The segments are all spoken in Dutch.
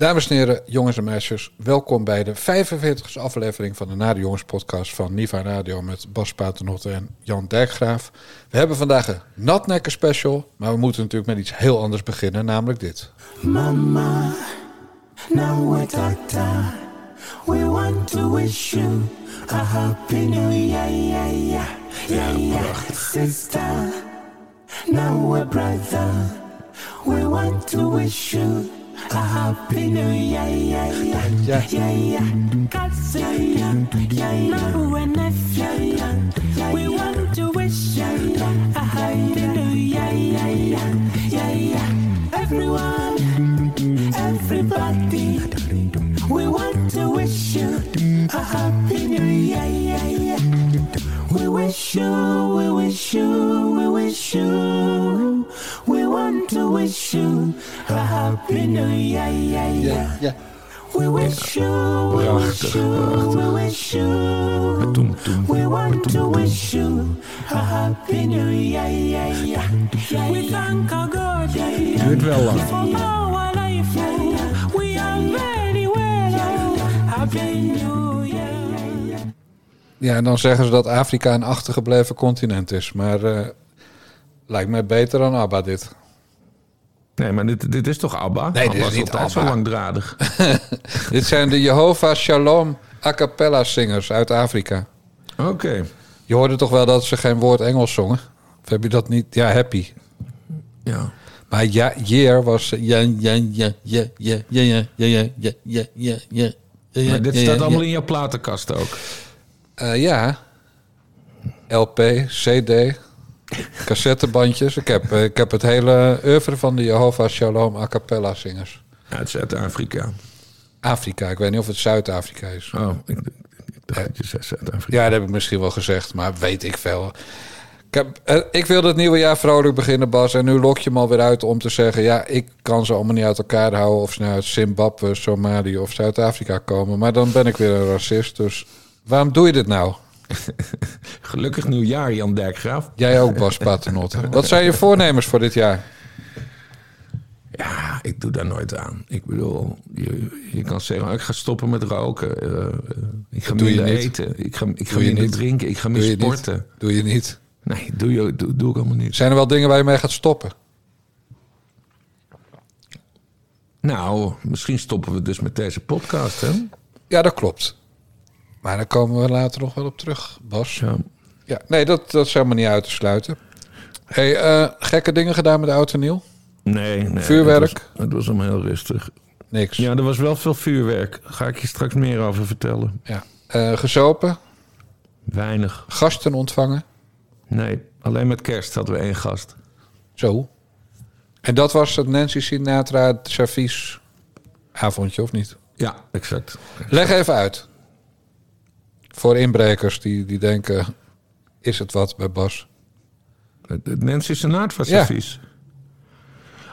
Dames en heren, jongens en meisjes, welkom bij de 45e aflevering van de Nade Jongens podcast van Niva Radio met Bas Paternotte en Jan Dijkgraaf. We hebben vandaag een natnekken special, maar we moeten natuurlijk met iets heel anders beginnen, namelijk dit. Mama, now we're tata. We want to wish you a happy new year, yeah, yeah, yeah, yeah. Sister, now we're brother. We want to wish you a happy new year, yeah, yeah, yeah, yeah. God save you, yeah, yeah. We're nephew, yeah. We want to wish you a happy new year, yeah, yeah, yeah, yeah. Everyone. Everybody, we want to wish you a happy new year, yeah, yeah. We wish you, we wish you, we wish you. We want to wish you a happy new year, yeah, yeah. Ja, We wish you, we wish you, we wish you. We want to wish you a happy new year, yeah, yeah. We thank our God, yeah, yeah. Duurt. For our life, we are very well. Happy New Year. Ja, en dan zeggen ze dat Afrika een achtergebleven continent is, maar eh, lijkt mij beter dan ABBA dit. Nee, maar dit, dit is toch ABBA? Nee, dit is niet altijd zo langdradig. Dit zijn de Jehovah Shalom a cappella zingers uit Afrika. Oké. Je hoorde toch wel dat ze geen woord Engels zongen? Of heb je dat niet? Ja, happy. Ja. Maar ja, year was ja, ja, ja, ja, ja, ja, ja, ja, ja, ja, ja, ja. Maar dit staat allemaal in jouw platenkast ook. Eh, ja. LP, CD, cassettebandjes. Ik heb, eh, ik heb het hele oeuvre van de Jehovah Shalom a cappella zingers. Uit Zuid-Afrika. Afrika, ik weet niet of het Zuid-Afrika is. Oh, ik, ik dacht je zei Zuid-Afrika. Ja, dat heb ik misschien wel gezegd, maar weet ik veel. Ik, heb, eh, ik wil het nieuwe jaar vrolijk beginnen, Bas. En nu lok je me alweer uit om te zeggen... ja, ik kan ze allemaal niet uit elkaar houden... of ze nou uit Zimbabwe, Somalië of Zuid-Afrika komen. Maar dan ben ik weer een racist, dus waarom doe je dit nou? Gelukkig nieuwjaar, Jan Dijkgraaf. Jij ook, Bas Paternotte. Wat zijn je voornemens voor dit jaar? Ja, ik doe daar nooit aan. Ik bedoel, je, je kan zeggen, oh, ik ga stoppen met roken. eh, eh, ik ga minder eten. Ik ga, ik ga minder niet. drinken. Ik ga meer sporten. niet? Doe je niet? Nee, doe, je, doe, doe ik allemaal niet. Zijn er wel dingen waar je mee gaat stoppen? Nou, misschien stoppen we dus met deze podcast, hè? Ja, dat klopt. Maar daar komen we later nog wel op terug, Bas. Ja. Ja, nee, dat, dat is helemaal niet uit te sluiten. Hey, eh, gekke dingen gedaan met de auto Niel? Nee, nee. Vuurwerk? Het was, het was allemaal heel rustig. Niks. Ja, er was wel veel vuurwerk. Ga ik je straks meer over vertellen. Ja. Eh, gezopen, Weinig. gasten ontvangen. Nee, alleen met kerst hadden we één gast. Zo. En dat was het Nancy Sinatra het servies avondje, of niet? Ja, exact. Leg even uit. Voor inbrekers die, die denken, is het wat bij Bas? Het, Nancy Sinatra Ja. servies.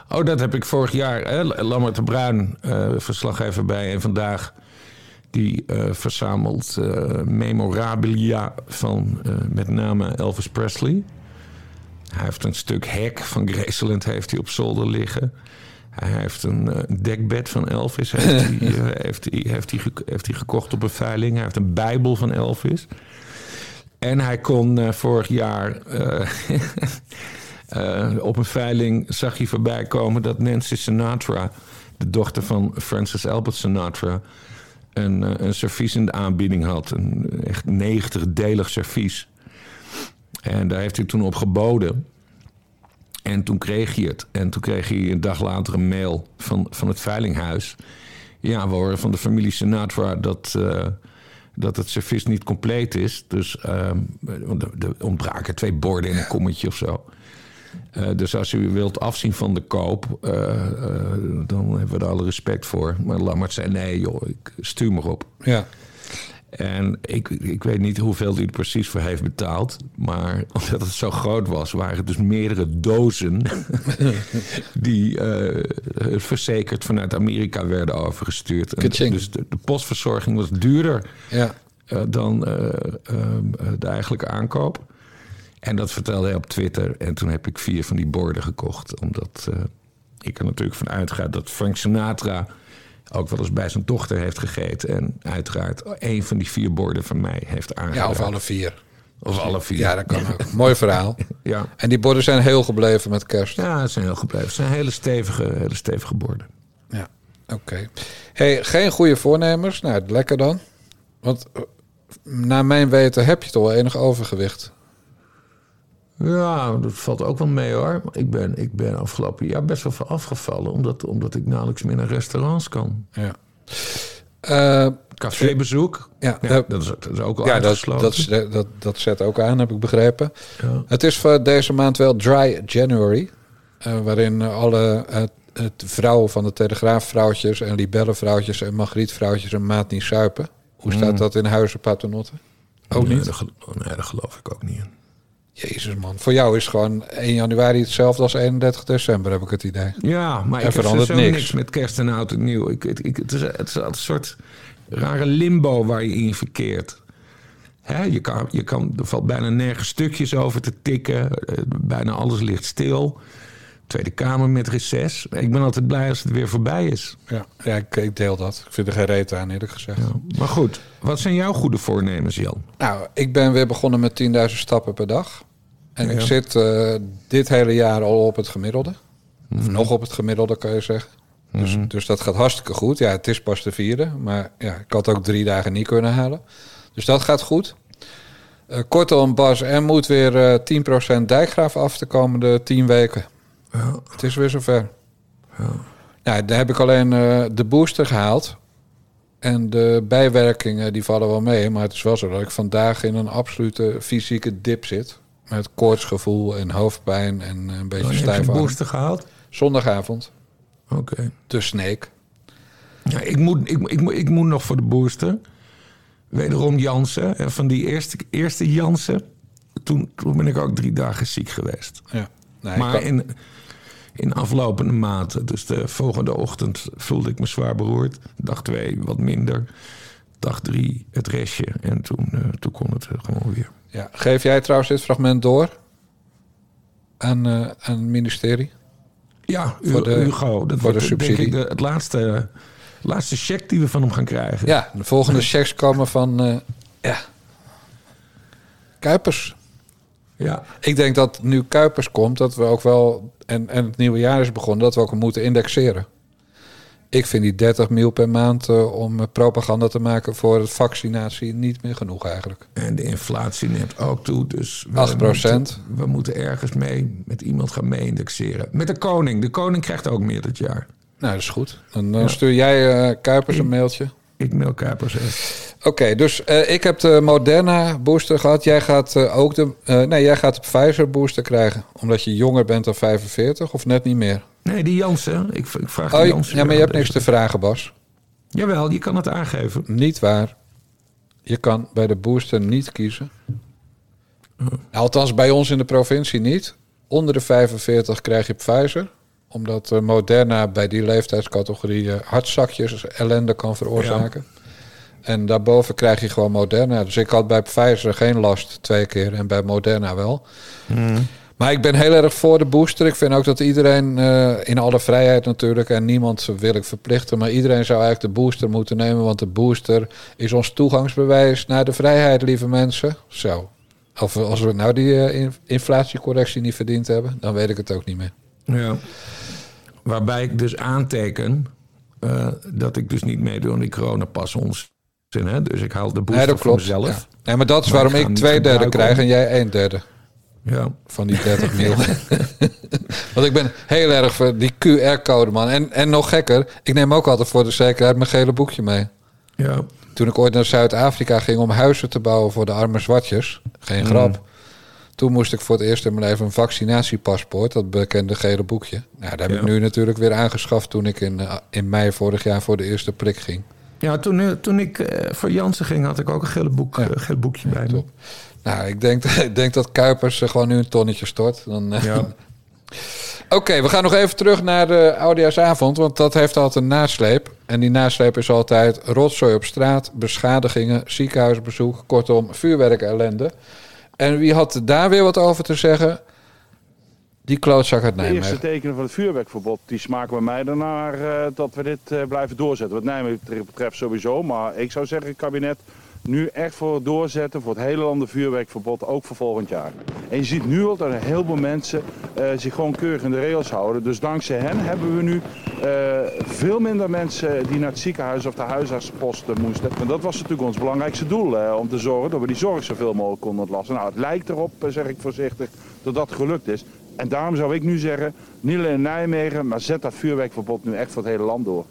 Oh, dat heb ik vorig jaar. Hè? Lammert de Bruin, eh, verslaggever bij en vandaag. Die eh, verzamelt eh, memorabilia van met name Elvis Presley. Hij heeft een stuk hek van Graceland heeft hij op zolder liggen. Hij heeft een eh, dekbed van Elvis heeft hij, eh, heeft, hij, heeft, hij, heeft hij gekocht op een veiling. Hij heeft een bijbel van Elvis. En hij kon eh, vorig jaar eh, eh, op een veiling zag hij voorbij komen dat Nancy Sinatra, de dochter van Francis Albert Sinatra, een, eh, een servies in de aanbieding had. Een echt 90-delig servies. En daar heeft hij toen op geboden. En toen kreeg hij het. En toen kreeg hij een dag later een mail van, van het veilinghuis. Ja, we horen van de familie Sinatra dat, eh, dat het servies niet compleet is. Dus want er ontbraken twee borden en een kommetje of zo. Eh, dus als u wilt afzien van de koop, eh, dan hebben we er alle respect voor. Maar Lammert zei, nee joh, ik stuur maar op. Ja. En ik, ik weet niet hoeveel hij er precies voor heeft betaald. Maar omdat het zo groot was, waren het dus meerdere dozen. die eh, verzekerd vanuit Amerika werden overgestuurd. En dus de, de postverzorging was duurder Ja. eh, dan eh, ehm, eh, de eigenlijke aankoop. En dat vertelde hij op Twitter. En toen heb ik vier van die borden gekocht. Omdat ik er natuurlijk van uitga dat Frank Sinatra ook wel eens bij zijn dochter heeft gegeten. En uiteraard een van die vier borden van mij heeft aangeraakt. Ja, of alle vier. Of alle vier. Ja, dat kan ook. Mooi verhaal. Ja. En die borden zijn heel gebleven met kerst. Ja, het zijn heel gebleven. Het zijn hele stevige, hele stevige borden. Ja, oké. Hey, geen goede voornemens? Nou, lekker dan. Want eh, naar mijn weten heb je toch wel enig overgewicht. Ja, dat valt ook wel mee hoor. Ik ben, ik ben afgelopen jaar best wel veel afgevallen. Omdat, omdat ik nauwelijks meer naar restaurants kan. Ja. Eh, Cafébezoek. ja, Ja, eh, dat, is, dat is ook al ja dat, uitgesloten. dat, dat, dat zet ook aan, heb ik begrepen. Ja. Het is voor deze maand wel Dry January. eh, waarin eh, alle eh, het vrouwen van de Telegraafvrouwtjes en Libellenvrouwtjes en Margrietvrouwtjes een maat niet suipen. Hoe staat Mm. dat in Huizen Paternotte? Ook nee, niet? Dat, nee, daar geloof ik ook niet in. Jezus man, voor jou is gewoon 1 januari hetzelfde als 31 december, heb ik het idee. Ja, maar ik verandert niks. niks. met kerst en oud en nieuw. Ik, ik, ik- het, is, het is een soort rare limbo waar je in verkeert. Hè, je kan, je kan, er valt bijna nergens stukjes over te tikken. Eh, bijna alles ligt stil. Tweede Kamer met reces. Ik ben altijd blij als het weer voorbij is. Ja, ja ik, ik deel dat. Ik vind er geen reet aan, eerlijk gezegd. Ja. Maar goed, wat zijn jouw goede voornemens, Jan? Nou, ik ben weer begonnen met 10.000 stappen per dag. En ik Ja. zit eh, dit hele jaar al op het gemiddelde. Of nog op het gemiddelde, kan je zeggen. Dus, dus dat gaat hartstikke goed. Ja, het is pas de vierde. Maar ja, ik had ook drie dagen niet kunnen halen. Dus dat gaat goed. Eh, kortom, Bas, er moet weer eh 10% dijkgraaf af de komende 10 weken. Ja. Het is weer zover. Ja, daar heb ik alleen de booster gehaald. En de bijwerkingen die vallen wel mee. Maar het is wel zo dat ik vandaag in een absolute fysieke dip zit. Met koortsgevoel en hoofdpijn en een beetje Wanneer heb je stijf een booster gehaald? Zondagavond, Oké. de Snake. Ja, ik, moet, ik, ik, moet- ik moet nog voor de booster. Wederom Jansen. En van die eerste, eerste Jansen, toen, toen ben ik ook drie dagen ziek geweest. Ja. Nee, maar kan- in, in aflopende mate. Dus de volgende ochtend voelde ik me zwaar beroerd. Dag twee wat minder. Dag drie het restje. En toen, eh, toen kon het eh, gewoon weer. Ja. Geef jij trouwens dit fragment door aan, eh, aan het ministerie? Ja, Voor de- Hugo. Dat voor de wordt denk subsidie. ik de, het laatste, laatste cheque die we van hem gaan krijgen. Ja, de volgende checks komen van... eh, ja. Kuipers. ja. Ik denk dat nu Kuipers komt, dat we ook wel, en, en het nieuwe jaar is begonnen, dat we ook moeten indexeren. Ik vind die 30 mil per maand eh, om eh, propaganda te maken voor het vaccinatie niet meer genoeg eigenlijk. En de inflatie neemt ook toe. Dus we 8%. Moeten, we moeten ergens mee met iemand gaan mee-indexeren. Met de koning. De koning krijgt ook meer dit jaar. Nou, dat is goed. Dan, dan stuur jij eh, Kuipers een mailtje. Ik mail Kuipers echt. Oké, dus eh, ik heb de Moderna booster gehad. Jij gaat eh, ook de, eh, nee, jij gaat de Pfizer booster krijgen, omdat je jonger bent dan 45 of net niet meer. Nee, die Jansen. Ik, ik vraag Oh, Jansen. ja, maar je hebt niks te vragen, Bas. Jawel, je kan het aangeven. Niet waar. Je kan bij de booster niet kiezen. Althans, bij ons in de provincie niet. Onder de 45 krijg je Pfizer. Omdat eh, Moderna bij die leeftijdscategorie eh, hartzakjes ellende kan veroorzaken. En daarboven krijg je gewoon Moderna. Dus ik had bij Pfizer geen last twee keer en bij Moderna wel. Maar ik ben heel erg voor de booster. Ik vind ook dat iedereen, eh, in alle vrijheid natuurlijk, en niemand wil ik verplichten, maar iedereen zou eigenlijk de booster moeten nemen, want de booster is ons toegangsbewijs naar de vrijheid, lieve mensen. Zo. Of als we nou die in- inflatiecorrectie niet verdiend hebben, dan weet ik het ook niet meer. Ja. Waarbij ik dus aanteken eh, dat ik dus niet meedoe aan die coronapas ons. Hè? Dus ik haal de booster Nee, dat voor klopt. mezelf. Ja. Nee, maar dat is Maar waarom ik twee derde krijg om- en jij een derde Ja. van die 30 mil. Want ik ben heel erg voor die QR-code, man. En, en nog gekker, ik neem ook altijd voor de zekerheid mijn gele boekje mee. ja. Toen ik ooit naar Zuid-Afrika ging om huizen te bouwen voor de arme zwartjes, geen grap. Toen moest ik voor het eerst in mijn leven een vaccinatiepaspoort, dat bekende gele boekje. Nou, dat heb Ja. ik nu natuurlijk weer aangeschaft toen ik in, eh, in mei vorig jaar voor de eerste prik ging. Ja, toen, eh, toen ik eh, voor Jansen ging, had ik ook een gele, boek, Ja. gele boekje bij me. Nou, ik denk, ik denk dat Kuipers gewoon nu een tonnetje stort. Dan, Ja. Oké, we gaan nog even terug naar de Oudejaarsavond, want dat heeft altijd een nasleep. En die nasleep is altijd rotzooi op straat, beschadigingen, ziekenhuisbezoek, kortom, vuurwerk ellende. En wie had daar weer wat over te zeggen? Die klootzak uit De eerste Nijmegen. tekenen van het vuurwerkverbod die smaken bij mij ernaar eh, dat we dit eh, blijven doorzetten. Wat Nijmegen betreft sowieso, maar ik zou zeggen, kabinet nu echt voor doorzetten voor het hele land vuurwerkverbod, ook voor volgend jaar. En je ziet nu al dat een heleboel mensen eh, zich gewoon keurig in de rails houden. Dus dankzij hen hebben we nu eh, veel minder mensen die naar het ziekenhuis of de huisartsenposten moesten. En dat was natuurlijk ons belangrijkste doel, om te zorgen dat we die zorg zoveel mogelijk konden ontlasten. Nou, het lijkt erop, eh, zeg ik voorzichtig, dat dat gelukt is. En daarom zou ik nu zeggen, niet alleen in Nijmegen, maar zet dat vuurwerkverbod nu echt voor het hele land door.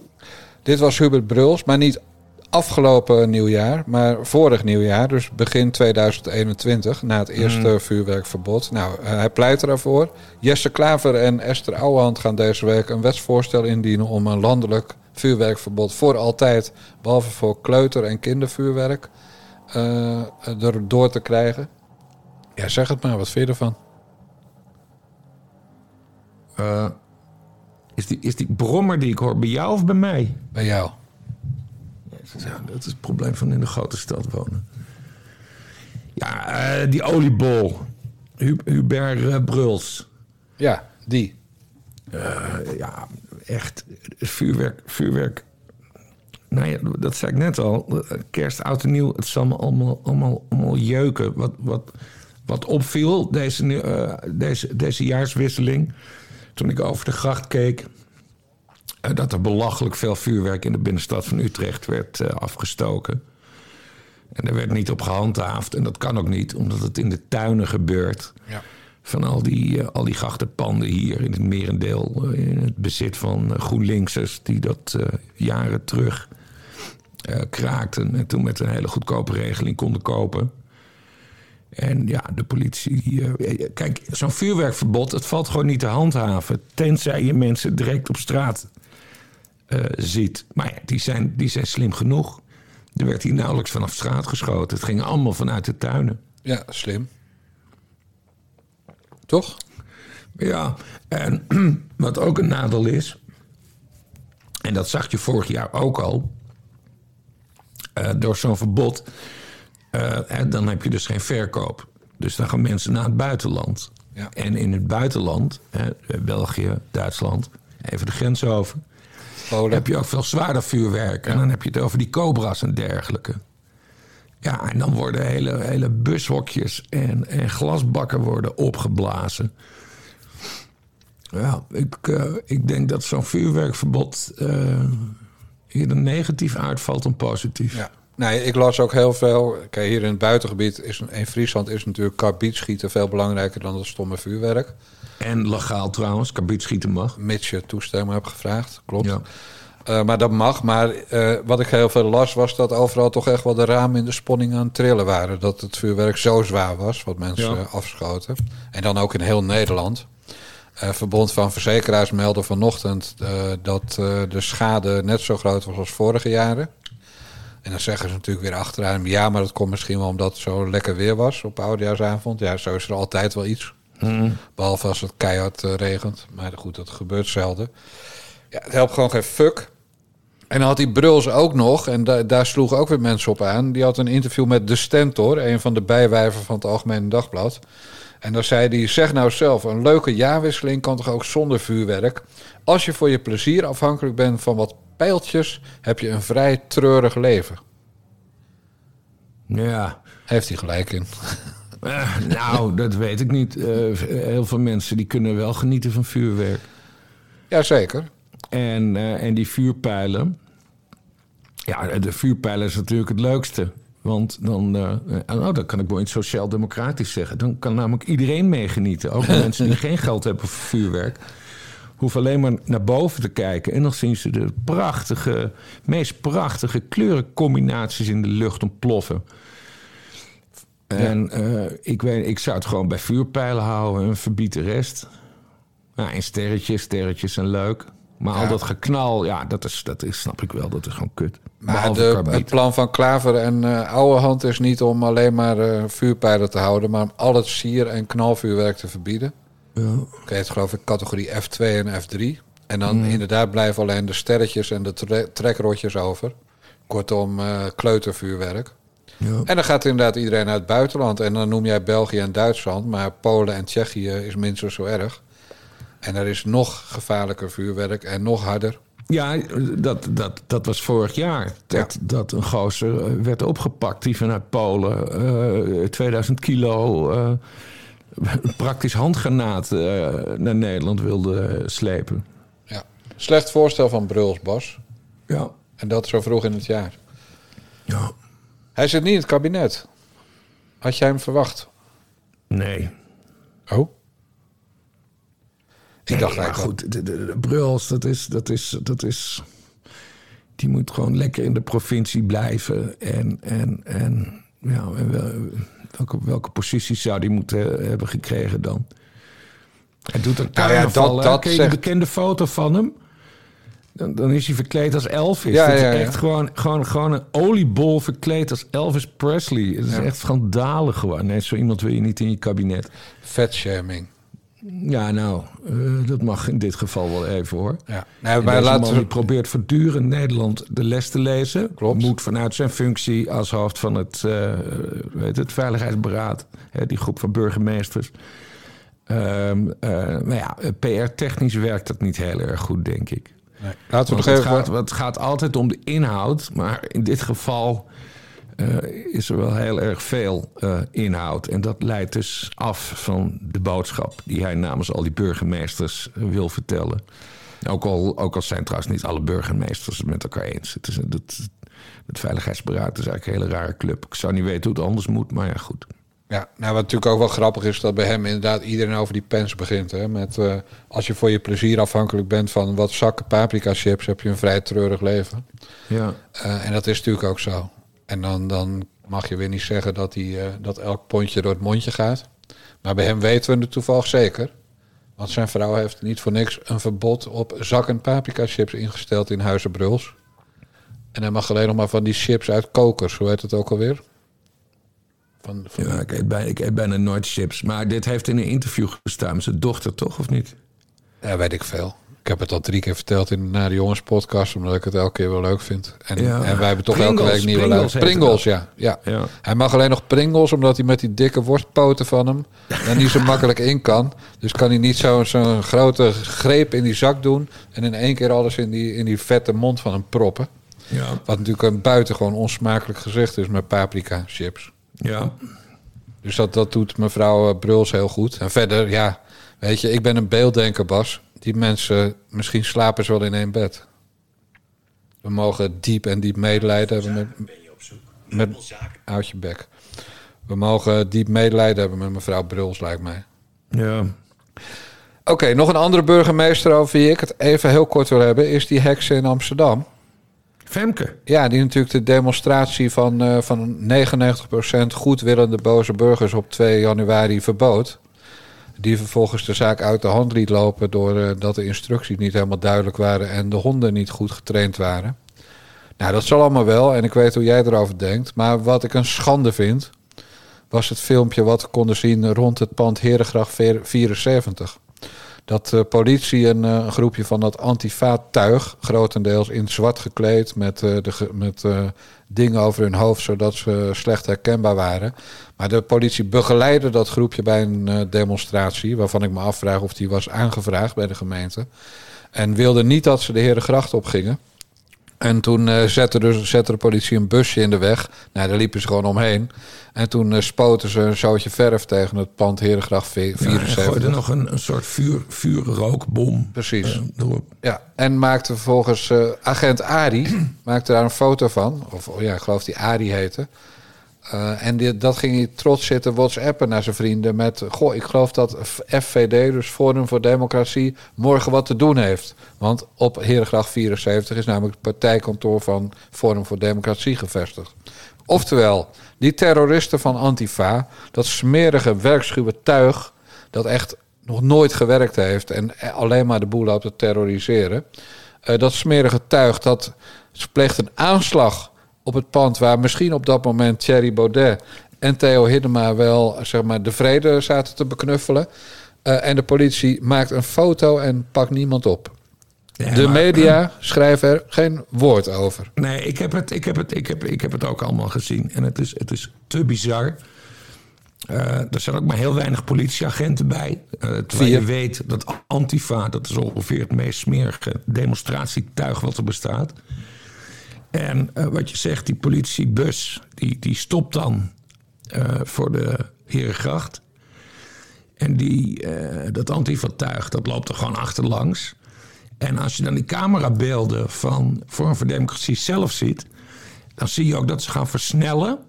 Dit was Hubert Bruls, maar niet afgelopen nieuwjaar, maar vorig nieuwjaar, dus begin 2021, na het eerste vuurwerkverbod. Nou, eh, hij pleit ervoor. Jesse Klaver en Esther Ouwehand gaan deze week een wetsvoorstel indienen om een landelijk vuurwerkverbod voor altijd, behalve voor kleuter- en kindervuurwerk, eh erdoor te krijgen. Ja, zeg het maar, wat vind je ervan? Eh, is, die, is die brommer die ik hoor bij jou of bij mij? Bij jou. Ja, dat is het probleem van in de grote stad wonen. Ja, eh, die oliebol. Hu- Hubert eh, Bruls. Ja, die. Eh, ja, echt. Vuurwerk, vuurwerk. Nou ja, dat zei ik net al. Kerst, oud en nieuw. Het zal me allemaal, allemaal, allemaal jeuken. Wat, wat, wat opviel deze, eh, deze, deze jaarswisseling. Toen ik over de gracht keek. Eh, dat er belachelijk veel vuurwerk in de binnenstad van Utrecht werd eh, afgestoken. En er werd niet op gehandhaafd. En dat kan ook niet, omdat het in de tuinen gebeurt. Ja. Van al die, eh, al die grachtenpanden hier in het merendeel. in het bezit van eh, GroenLinksers. Die dat jaren terug kraakten. En toen met een hele goedkope regeling konden kopen. En ja, de politie. kijk, zo'n vuurwerkverbod, het valt gewoon niet te handhaven. Tenzij je mensen direct op straat eh, ziet. Maar ja, die zijn, die zijn slim genoeg. Er werd hier nauwelijks vanaf straat geschoten. Het ging allemaal vanuit de tuinen. Ja, slim. Toch? Ja, en wat ook een nadeel is. En dat zag je vorig jaar ook al. eh, door zo'n verbod. eh, dan heb je dus geen verkoop. Dus dan gaan mensen naar het buitenland. Ja. En in het buitenland, hè, België, Duitsland, even de grens over. Polen. heb je ook veel zwaarder vuurwerk. En dan heb je het over die cobra's en dergelijke. Ja, en dan worden hele, hele bushokjes en, en glasbakken worden opgeblazen. Ja, ik, eh, ik denk dat zo'n vuurwerkverbod eh, eerder negatief uitvalt dan positief. Ja. Nee, ik las ook heel veel. Kijk, hier in het buitengebied is in Friesland is natuurlijk karbietschieten veel belangrijker dan dat stomme vuurwerk. En legaal trouwens, kabietschieten mag. Mits je toestemming hebt gevraagd, klopt. Ja. Eh, maar dat mag. Maar eh, wat ik heel veel las, was dat overal toch echt wel de ramen in de sponning aan het trillen waren. Dat het vuurwerk zo zwaar was, wat mensen Ja. afschoten. En dan ook in heel Nederland. Eh, Verbond van Verzekeraars meldde vanochtend dat de schade net zo groot was als vorige jaren. En dan zeggen ze natuurlijk weer achteraan, ja, maar dat komt misschien wel omdat het zo lekker weer was op oudejaarsavond. Ja, zo is er altijd wel iets. Behalve als het keihard eh, regent. Maar goed, dat gebeurt zelden. Ja, het helpt gewoon geen fuck. En dan had die Bruls ook nog, en da- daar sloegen ook weer mensen op aan. Die had een interview met De Stentor, een van de bijwijven van het Algemene Dagblad. En dan zei hij, zeg nou zelf, een leuke jaarwisseling kan toch ook zonder vuurwerk? Als je voor je plezier afhankelijk bent van wat pijltjes, heb je een vrij treurig leven. Ja, Heeft hij gelijk in. Eh, nou, dat weet ik niet. Eh, heel veel mensen die kunnen wel genieten van vuurwerk. Jazeker. En, eh, en die vuurpijlen. Ja, de vuurpijlen is natuurlijk het leukste. Want dan, oh, dat kan ik wel iets sociaal-democratisch zeggen. Dan kan namelijk iedereen meegenieten. Ook de mensen die geen geld hebben voor vuurwerk. Hoeven alleen maar naar boven te kijken. En dan zien ze de prachtige, meest prachtige kleurencombinaties in de lucht ontploffen. En eh, ik, weet, ik zou het gewoon bij vuurpijlen houden en verbied de rest. Ja, en sterretjes, sterretjes zijn leuk. Maar al dat geknal, ja, dat is, dat is, snap ik wel, dat is gewoon kut. Maar de, het plan van Klaver en eh oude hand is niet om alleen maar eh, vuurpijlen te houden, maar om al het sier- en knalvuurwerk te verbieden. Ja. Oké, het geloof ik categorie F2 en F3. En dan inderdaad blijven alleen de sterretjes en de tre- trekrotjes over. Kortom, eh, kleutervuurwerk. Ja. En dan gaat inderdaad iedereen uit het buitenland. En dan noem jij België en Duitsland, maar Polen en Tsjechië is minstens zo erg. En er is nog gevaarlijker vuurwerk en nog harder. Ja, dat, dat, dat was vorig jaar. Dat, dat een gozer eh, werd opgepakt die vanuit Polen eh 2000 kilo eh, praktisch handgranaat eh, naar Nederland wilde slepen. Ja. Slecht voorstel van Bruls, Bas. Ja. En dat zo vroeg in het jaar. ja. Hij zit niet in het kabinet. Had jij hem verwacht? Nee. Oh? Ik Nee, dacht eigenlijk... goed, de, de, de Bruls, dat is, dat, is, dat is... Die moet gewoon lekker in de provincie blijven. En, en, en ja, welke, welke positie zou die moeten hebben gekregen dan? Hij doet een Nou ja, dat- Ken je zegt- de bekende foto van hem? Dan, dan is hij verkleed als Elvis. Ja, dat is ja, ja. echt gewoon, gewoon, gewoon een oliebol verkleed als Elvis Presley. Het is echt schandalig gewoon. Nee, zo iemand wil je niet in je kabinet. Vetshaming. Ja, nou, eh, dat mag in dit geval wel even hoor. Ja. En maar laten we... probeert voortdurend Nederland de les te lezen. Klopt. Moet vanuit zijn functie als hoofd van het, eh, weet het Veiligheidsberaad, hè, die groep van burgemeesters. Eh, maar ja, PR-technisch werkt dat niet heel erg goed, denk ik. Nee. Laten we Want nog het, even... gaat, het gaat altijd om de inhoud, maar in dit geval eh, is er wel heel erg veel eh, inhoud. En dat leidt dus af van de boodschap die hij namens al die burgemeesters eh, wil vertellen. Ook al, ook al zijn trouwens niet alle burgemeesters het met elkaar eens. Het, is, het, het Veiligheidsberaad is eigenlijk een hele rare club. Ik zou niet weten hoe het anders moet, maar ja, goed. Ja, nou wat natuurlijk ook wel grappig is dat bij hem inderdaad iedereen over die pens begint. Hè? Met, eh, als je voor je plezier afhankelijk bent van wat zakken paprika chips, heb je een vrij treurig leven. Ja, Eh, en dat is natuurlijk ook zo. En dan, dan mag je weer niet zeggen dat, die, eh, dat elk pondje door het mondje gaat. Maar bij hem weten we het toevallig zeker. Want zijn vrouw heeft niet voor niks een verbod op zakken paprika chips ingesteld in Huizen Bruls. En hij mag alleen nog maar van die chips uit kokers. Hoe heet het ook alweer? Van, van ja ik, eet bijna, ik eet bijna nooit chips. Maar dit heeft in een interview gestaan met zijn dochter, toch? Of niet? Ja, weet ik veel. Ik heb het al drie keer verteld in de Naar de Jongens podcast, omdat ik het elke keer wel leuk vind. En, Ja. en wij hebben toch Pringles, elke week nieuwe Pringles Pringles, ja, ja. Ja. Hij mag alleen nog Pringles, omdat hij met die dikke worstpoten van hem er niet zo makkelijk in kan. Dus kan hij niet zo'n zo'n grote greep in die zak doen en in één keer alles in die, in die vette mond van hem proppen. Ja. Wat natuurlijk een buitengewoon onsmakelijk gezicht is met paprika chips. Ja. Dus dat, dat doet mevrouw eh, Bruls heel goed. En verder, ja, weet je, ik ben een beelddenker, Bas. Die mensen, misschien slapen ze wel in één bed. We mogen diep en diep medelijden hebben met... met Houd je bek. We mogen diep medelijden hebben met mevrouw Bruls, lijkt mij. Ja. Oké, nog een andere burgemeester over wie ik het even heel kort wil hebben... is die heks in Amsterdam. Femke. Ja, die natuurlijk de demonstratie van, eh van 99% goedwillende boze burgers op 2 januari verbood. Die vervolgens de zaak uit de hand liet lopen doordat dat de instructies niet helemaal duidelijk waren en de honden niet goed getraind waren. Nou, dat zal allemaal wel en ik weet hoe jij erover denkt. Maar wat ik een schande vind, was het filmpje wat we konden zien rond het pand Herengracht 74. Dat de politie een, eh, een groepje van dat antifa-tuig, grotendeels in zwart gekleed, met, eh, de, met eh, dingen over hun hoofd, zodat ze slecht herkenbaar waren. Maar de politie begeleidde dat groepje bij een eh, demonstratie, waarvan ik me afvraag of die was aangevraagd bij de gemeente. En wilde niet dat ze de Herengracht op gingen. En toen eh, zette, de, zette de politie een busje in de weg. Nou, daar liepen ze gewoon omheen. En toen eh, spoten ze een zootje verf tegen het pand Herengracht Ja, en 74. gooide nog een, een soort vuur, vuurrookbom Precies. eh. Ja, en maakte vervolgens agent Ari, maakte daar een foto van. Of oh ja, ik geloof die Ari heette. Eh, en dat ging hij trots zitten whatsappen naar zijn vrienden met... Goh, ik geloof dat FVD, dus Forum voor Democratie, morgen wat te doen heeft. Want op Herengracht 74 is namelijk het partijkantoor van Forum voor Democratie gevestigd. Oftewel, die terroristen van Antifa, dat smerige, werkschuwe tuig... dat echt nog nooit gewerkt heeft en alleen maar de boel loopt te terroriseren... Eh, dat smerige tuig dat pleegt een aanslag op het pand waar misschien op dat moment Thierry Baudet en Theo Hiddema wel zeg maar, de vrede zaten te beknuffelen. Eh, en de politie maakt een foto en pakt niemand op. Ja, de maar- media schrijven er geen woord over. Nee, ik heb, het, ik, heb het, ik, heb, ik heb het ook allemaal gezien. En het is, het is te bizar. Eh, er zijn ook maar heel weinig politieagenten bij. Eh terwijl je weet dat Antifa, dat is ongeveer het meest smerige demonstratietuig wat er bestaat. En eh, wat je zegt, die politiebus, die, die stopt dan eh, voor de Herengracht. En die, eh, dat Antifa-tuig, dat loopt er gewoon achterlangs. En als je dan die camerabeelden van Vorm voor Democratie zelf ziet... dan zie je ook dat ze gaan versnellen...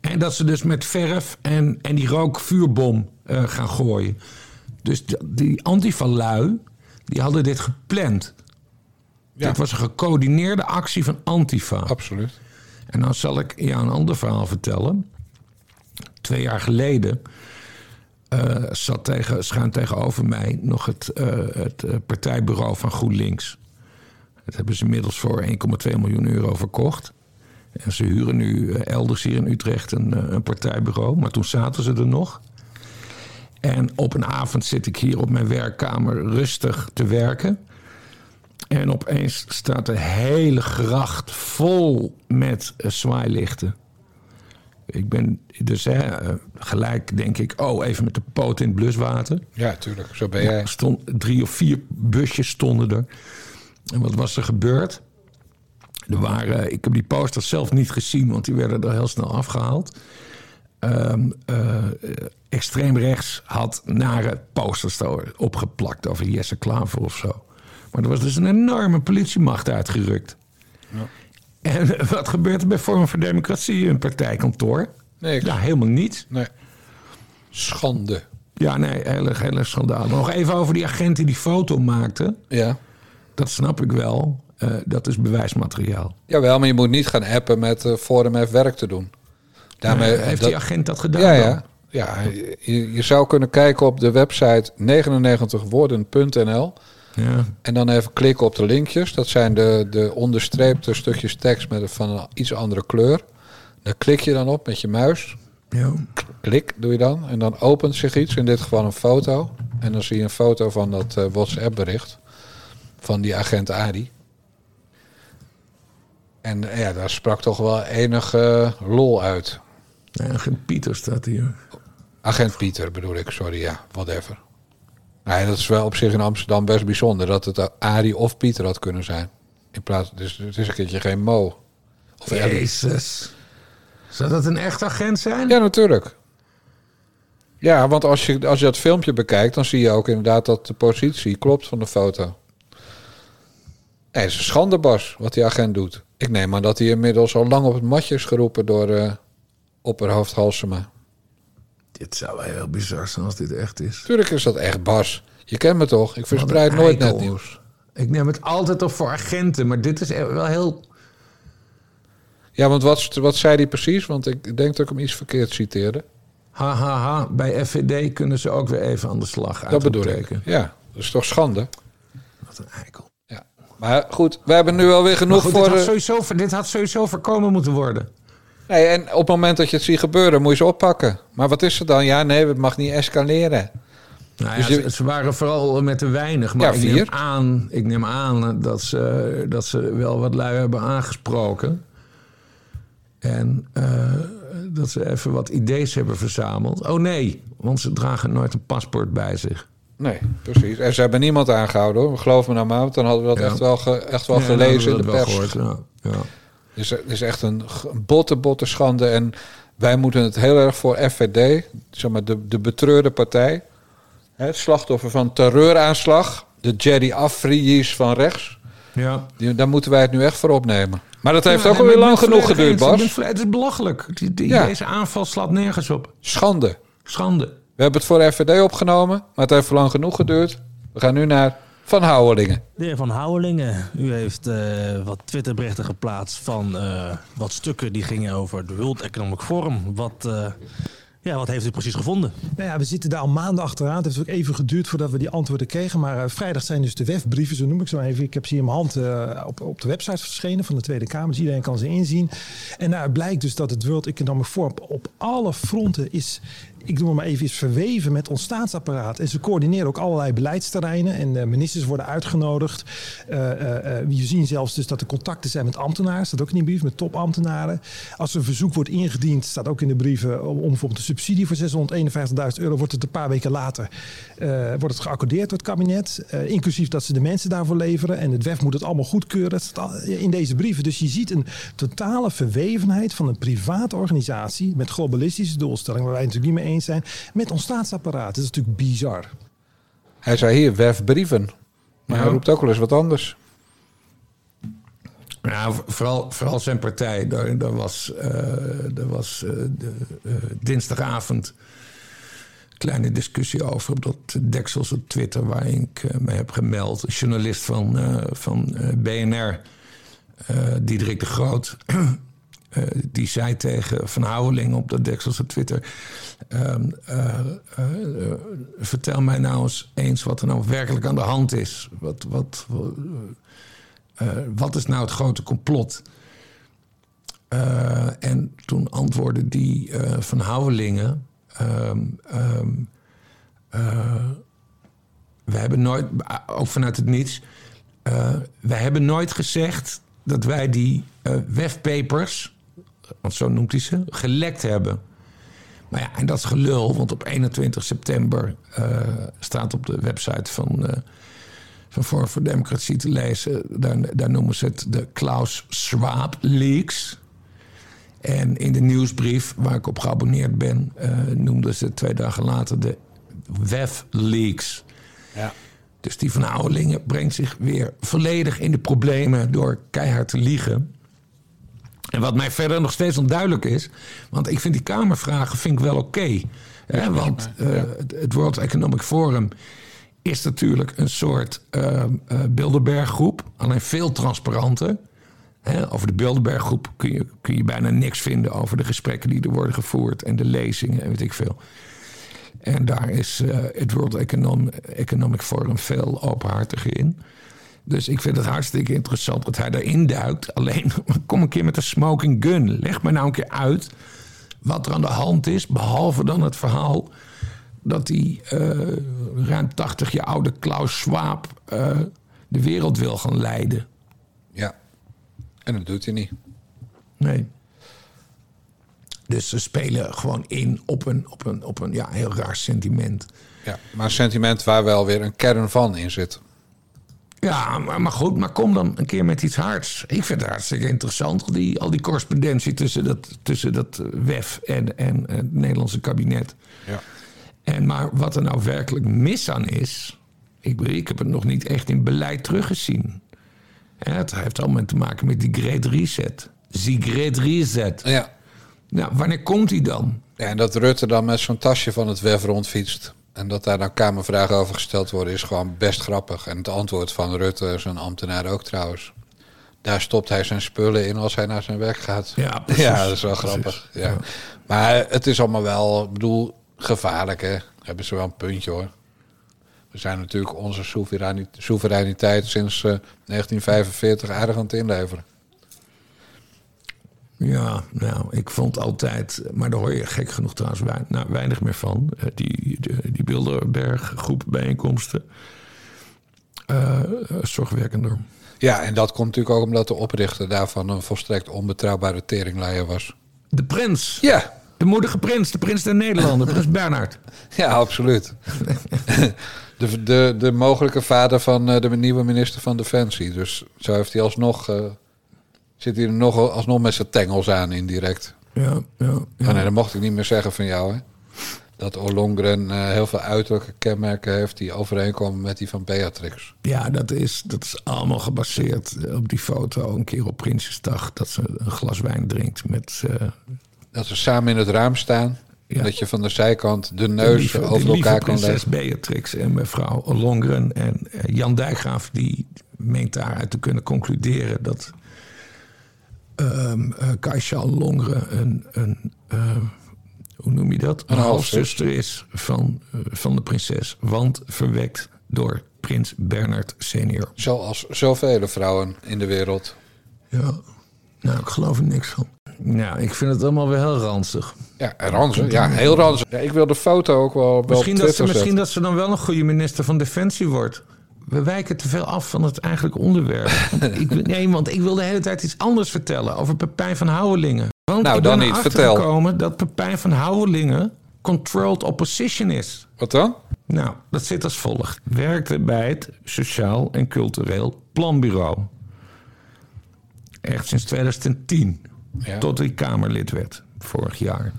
En dat ze dus met verf en, en die rookvuurbom gaan gooien. Dus die Antifa-lui, die hadden dit gepland. Ja. Dit was een gecoördineerde actie van Antifa. Absoluut. En dan zal ik jou een ander verhaal vertellen. Twee jaar geleden eh, zat tegen, schuin tegenover mij nog het, eh, het eh, partijbureau van GroenLinks. Dat hebben ze inmiddels voor 1,2 miljoen euro verkocht. En ze huren nu elders hier in Utrecht een, een partijbureau. Maar toen zaten ze er nog. En op een avond zit ik hier op mijn werkkamer rustig te werken. En opeens staat de hele gracht vol met eh, zwaailichten. Ik ben dus hè, eh, gelijk denk ik, oh, even met de poot in het bluswater. Ja, tuurlijk. Zo ben Ja, jij. er stond, drie of vier busjes stonden er. En wat was er gebeurd? Er waren, ik heb die posters zelf niet gezien, want die werden er heel snel afgehaald. Eh, extreem rechts had nare posters er opgeplakt over Jesse Klaver of zo. Maar er was dus een enorme politiemacht uitgerukt. En wat gebeurt er bij Vorm voor Democratie, een partijkantoor? Niks. Ja, helemaal niets. Nee. Schande. Ja, nee, heel erg, heel erg schandalig. Nog even over die agent die die foto maakte. Ja. Dat snap ik wel. Eh, dat is bewijsmateriaal. Jawel, maar je moet niet gaan appen met uh, Forum F werk te doen. Daarmee, Eh, heeft dat- die agent dat gedaan? Ja, ja. ja je, je zou kunnen kijken op de website 99woorden.nl ja. en dan even klikken op de linkjes. Dat zijn de, de onderstreepte stukjes tekst met een, van een iets andere kleur. Daar klik je dan op met je muis. ja. Klik doe je dan. En dan opent zich iets, in dit geval een foto. En dan zie je een foto van dat eh, WhatsApp-bericht van die agent Adi. En eh, ja, daar sprak toch wel enig eh, lol uit. Nee, agent Pieter staat hier. Agent Pieter bedoel ik, sorry, ja, whatever. Nee, dat is wel op zich in Amsterdam best bijzonder dat het Adi of Pieter had kunnen zijn. In plaats, dus het is een keertje geen Mo. Of. Jezus. Zou dat een echt agent zijn? Ja, natuurlijk. Ja, want als je, als je dat filmpje bekijkt, dan zie je ook inderdaad dat de positie klopt van de foto. Nee, het is een wat die agent doet. Ik neem aan dat hij inmiddels al lang op het matje is geroepen door eh opperhoofd Halsema. Dit zou wel heel bizar zijn als dit echt is. Tuurlijk is dat echt, Bas. Je kent me toch? Ik verspreid nooit net nieuws. Ik neem het altijd op voor agenten, maar dit is wel heel... Ja, want wat, wat zei hij precies? Want ik denk dat ik hem iets verkeerd citeerde. Ha, ha, ha. Bij FVD kunnen ze ook weer even aan de slag. Dat bedoel ik. Ja, dat is toch schande? Wat een eikel. Ja. Maar goed, we hebben nu alweer genoeg goed, voor... dit, had eh, sowieso, dit had sowieso voorkomen moeten worden. Nee, en op het moment dat je het ziet gebeuren, moet je ze oppakken. Maar wat is er dan? Ja, nee, het mag niet escaleren. Nou Dus ja, je- ze, waren vooral met te weinig. Maar Ja, ik, neem aan, ik neem aan dat ze, dat ze wel wat lui hebben aangesproken. En eh, dat ze even wat ideeën hebben verzameld. Oh nee, want ze dragen nooit een paspoort bij zich. Nee, precies. En ze hebben niemand aangehouden hoor. Geloof me nou maar, want dan hadden we dat Ja. echt wel, ge- echt wel gelezen in de pers. gehoord, ja. Dus het is echt een botte, botte schande. En wij moeten het heel erg voor FVD, zeg maar de, de betreurde partij. Hè, Het slachtoffer van terreuraanslag. De Jerry Afrijis van rechts. Ja. Die, daar moeten wij het nu echt voor opnemen. Maar dat heeft Ja, ook alweer lang genoeg geduurd, Bas. Het is belachelijk. Die, die- Ja. Deze aanval slaat nergens op. Schande. Schande. We hebben het voor FVD opgenomen, maar het heeft lang genoeg geduurd. We gaan nu naar Van Houwelingen. De heer Van Houwelingen, u heeft eh, wat Twitterberichten geplaatst van eh, wat stukken die gingen over de World Economic Forum. Wat, eh, ja, wat heeft u precies gevonden? Nou ja, we zitten daar al maanden achteraan. Het heeft ook even geduurd voordat we die antwoorden kregen. Maar eh, vrijdag zijn dus de WEF-brieven, zo noem ik ze maar even. Ik heb ze hier in mijn hand eh, op, op de website verschenen van de Tweede Kamer. Dus iedereen kan ze inzien. En nou, het blijkt dus dat het World Economic Forum op alle fronten is ik noem het maar even, is verweven met ons staatsapparaat. En ze coördineren ook allerlei beleidsterreinen. En de ministers worden uitgenodigd. Uh, uh, we zien zelfs dus dat er contacten zijn met ambtenaren. Staat ook in die brief, met topambtenaren. Als er een verzoek wordt ingediend, staat ook in de brieven... om, bijvoorbeeld een subsidie voor 651.000 euro... wordt het een paar weken later wordt het geaccordeerd door het kabinet. inclusief dat ze de mensen daarvoor leveren. En het WEF moet het allemaal goedkeuren. Dat staat in deze brieven. Dus je ziet een totale verwevenheid van een private organisatie... met globalistische doelstellingen... waar wij natuurlijk niet mee eens zijn met ons staatsapparaat. Dat is natuurlijk bizar. Hij zei hier, werf brieven. Maar ja. hij roept ook wel eens wat anders. Ja, vooral, vooral zijn partij. Daar, daar was, uh, daar was uh, de, uh, dinsdagavond een kleine discussie over op dat deksels op Twitter... waarin ik me heb gemeld. Een journalist van, van BNR, Diederik de Groot... Uh, die zei tegen Van Houweling op dat deksels op Twitter... Uh, vertel mij nou eens, eens wat er nou werkelijk aan de hand is. Wat, wat, wat is nou het grote complot? en toen antwoordde die Van Houwelingen... Um, um, we hebben nooit, ook vanuit het niets... we hebben nooit gezegd dat wij die webpapers want zo noemt hij ze, gelekt hebben. Maar ja, en dat is gelul, want op 21 september uh, staat op de website van, uh, van Forum voor Democratie te lezen. Daar, daar noemen ze het de Klaus Schwab leaks. En in de nieuwsbrief waar ik op geabonneerd ben, uh, noemden ze twee dagen later de WEF leaks. Ja. Dus die van Ouwelingen brengt zich weer volledig in de problemen door keihard te liegen. En wat mij verder nog steeds onduidelijk is, want ik vind die Kamervragen vind ik wel oké. Okay, want uh, het World Economic Forum is natuurlijk een soort uh, Bilderberggroep, alleen veel transparanter. Hè, over de Bilderberggroep kun je, kun je bijna niks vinden over de gesprekken die er worden gevoerd en de lezingen en weet ik veel. En daar is het World Economic Forum veel openhartiger in. Dus ik vind het hartstikke interessant dat hij daarin duikt. Alleen, kom een keer met een smoking gun. Leg me nou een keer uit wat er aan de hand is. Behalve dan het verhaal dat die uh, ruim 80 jaar oude Klaus Schwab uh, de wereld wil gaan leiden. Ja, en dat doet hij niet. Nee. Dus ze spelen gewoon in op een, op een, op een ja, heel raar sentiment. Ja, maar een sentiment waar wel weer een kern van in zit. Ja, maar, maar, goed, maar kom dan een keer met iets hards. Ik vind het hartstikke interessant, al die, al die correspondentie tussen dat, tussen dat WEF en, en het Nederlandse kabinet. Ja. En maar wat er nou werkelijk mis aan is, ik, ik heb het nog niet echt in beleid teruggezien. Ja, het heeft allemaal te maken met die Great Reset. Die Great Reset. Ja. Nou, wanneer komt die dan? Ja, en dat Rutte dan met zo'n tasje van het WEF rondfietst. En dat daar dan Kamervragen over gesteld worden, is gewoon best grappig. En het antwoord van Rutte, zijn ambtenaar ook trouwens. Daar stopt hij zijn spullen in als hij naar zijn werk gaat. Ja, ja dat is wel grappig. Ja. Maar het is allemaal wel, ik bedoel, gevaarlijk hè. Hebben ze wel een puntje hoor. We zijn natuurlijk onze soevereiniteit sinds uh, 1945 aardig aan het inleveren. Ja, nou, ik vond altijd, maar daar hoor je gek genoeg trouwens weinig, nou, weinig meer van. Eh, die, die, die Bilderberg groep bijeenkomsten. Uh, zorgwekkender. Ja, en dat komt natuurlijk ook omdat de oprichter daarvan een volstrekt onbetrouwbare teringleier was. De prins. Ja. De moedige prins, de prins der Nederlanden, prins Bernhard. Ja, absoluut. de, de, de mogelijke vader van de nieuwe minister van Defensie. Dus zo heeft hij alsnog... Uh, zit hij er nog alsnog met zijn tengels aan indirect. Ja, ja. ja. Oh nee, dat mocht ik niet meer zeggen van jou, hè? Dat Olongren uh, heel veel uiterlijke kenmerken heeft die overeenkomen met die van Beatrix. Ja, dat is, dat is allemaal gebaseerd op die foto een keer op Prinsjesdag. Dat ze een glas wijn drinkt met... Uh... Dat ze samen in het raam staan. Ja. Dat je van de zijkant de neus lieve, over elkaar kan leggen. Beatrix en mevrouw Olongren en Jan Dijkgraaf... die meent daaruit te kunnen concluderen dat um, uh, Kaisha Longren een, een uh, hoe noem je dat? Een, een halfzuster is van, uh, van de prinses. Want verwekt door prins Bernard senior. Zoals zoveel vrouwen in de wereld. Ja, nou, ik geloof er niks van. Nou, ik vind het allemaal wel heel ranzig. Ja, ranzig. Ja, heel ranzig. Ja, ik wil de foto ook wel, wel Misschien, dat ze, misschien dat ze dan wel een goede minister van Defensie wordt. We wijken te veel af van het eigenlijke onderwerp. Ik, nee, want ik wil de hele tijd iets anders vertellen over Pepijn van Houwelingen. Want Nou, ik dan ben niet. erachter Vertel. gekomen dat Pepijn van Houwelingen controlled opposition is. Wat dan? Nou, dat zit als volgt. Werkte bij het Sociaal en Cultureel Planbureau. Echt sinds 2010. Ja. Tot ik Kamerlid werd, vorig jaar.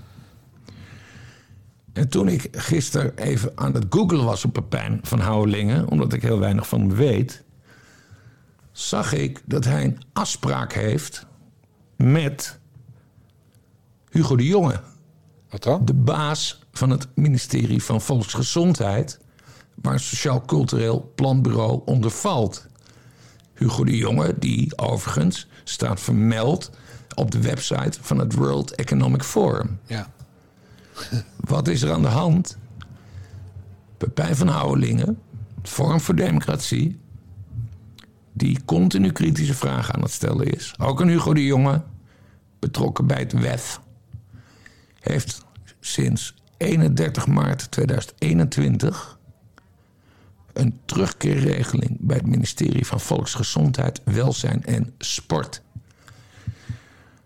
En toen ik gisteren even aan het googlen was op Pepijn van Houwelingen... omdat ik heel weinig van hem weet... zag ik dat hij een afspraak heeft met Hugo de Jonge Wat dan? de baas van het ministerie van Volksgezondheid, waar het Sociaal Cultureel Planbureau onder valt. Hugo de Jonge, die overigens staat vermeld op de website van het World Economic Forum. Ja. Wat is er aan de hand? Pepijn van Houwelingen, Forum voor Democratie, die continu kritische vragen aan het stellen is. Ook een Hugo de Jonge, betrokken bij het WEF, heeft sinds 31 maart 2021 een terugkeerregeling bij het ministerie van Volksgezondheid, Welzijn en Sport.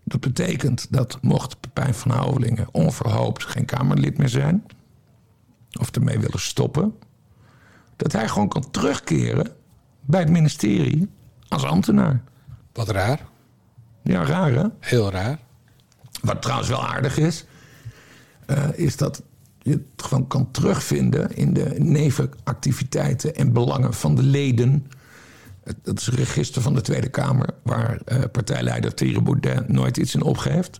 Dat betekent dat mocht Pepijn van Houwelingen onverhoopt geen Kamerlid meer zijn, of ermee willen stoppen, dat hij gewoon kan terugkeren bij het ministerie als ambtenaar. Wat raar. Ja, raar hè? Heel raar. Wat trouwens wel aardig is, eh, is dat je het gewoon kan terugvinden in de nevenactiviteiten en belangen van de leden. Dat is een register van de Tweede Kamer, waar eh, partijleider Thierry Baudet nooit iets in opgeeft.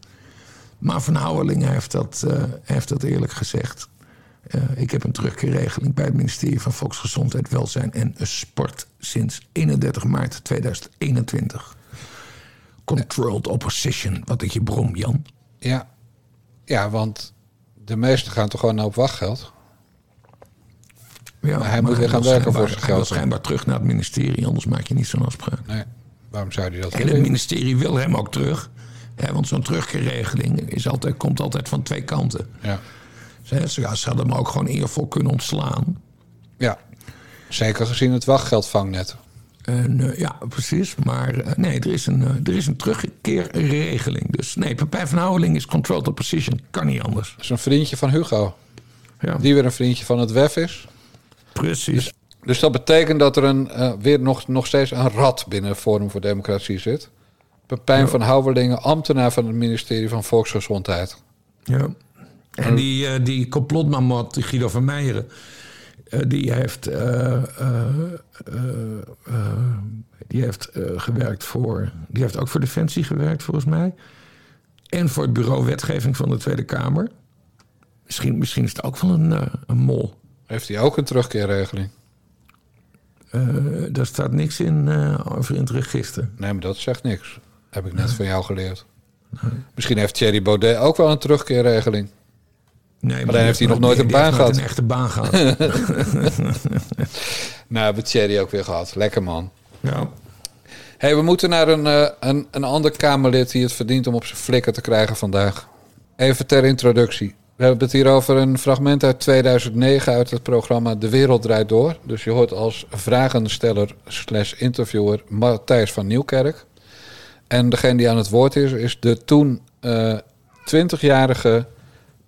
Maar Van Houwelingen heeft dat, eh, heeft dat eerlijk gezegd. Eh, ik heb een terugkeerregeling bij het ministerie van Volksgezondheid, Welzijn en Sport sinds 31 maart 2021. Controlled opposition, wat ik je brom, Jan. Ja. Ja, want de meesten gaan toch gewoon op wachtgeld? Ja, Maar hij moet weer gaan werken voor zijn geld. schijnbaar terug naar het ministerie, anders maak je niet zo'n afspraak. Nee. Waarom zou hij dat En het ministerie wil hem ook terug. Want zo'n terugkeerregeling is altijd, komt altijd van twee kanten. Ja. Ze, ze, hadden hem ook gewoon eervol kunnen ontslaan. ja. Zeker gezien het wachtgeldvangnet. Eh, ja, precies. Maar eh, nee, er is, een, eh, er is een terugkeerregeling. Dus nee, Pepijn van Houweling is controlled opposition. Kan niet anders. Dat is een vriendje van Hugo. Ja, Die weer een vriendje van het WEF is. precies. Dus dat betekent dat er een, weer nog, nog steeds een rat binnen Forum voor Democratie zit. Pepijn van Houwelingen, ambtenaar van het ministerie van Volksgezondheid. Ja. En die, eh, die Guido van Meijeren... eh, die heeft, eh, die heeft gewerkt voor... Die heeft ook voor Defensie gewerkt, volgens mij. En voor het bureau wetgeving van de Tweede Kamer. Misschien, misschien is het ook wel een, een mol. Heeft hij ook een terugkeerregeling? Daar staat niks in over in het register. Nee, maar dat zegt niks. Heb ik net van jou geleerd. Misschien heeft Thierry Baudet ook wel een terugkeerregeling. Nee, dan heeft hij nog nooit een baan gehad. een echte baan gehad. Nou, hebben Thierry ook weer gehad. Lekker man. ja. hey, we moeten naar een, eh, een, een ander Kamerlid die het verdient om op zijn flikker te krijgen vandaag. Even ter introductie. We hebben het hier over een fragment uit 2009 uit het programma De Wereld Draait Door. Dus je hoort als vragensteller slash interviewer Matthijs van Nieuwkerk. En degene die aan het woord is, is de toen eh 20-jarige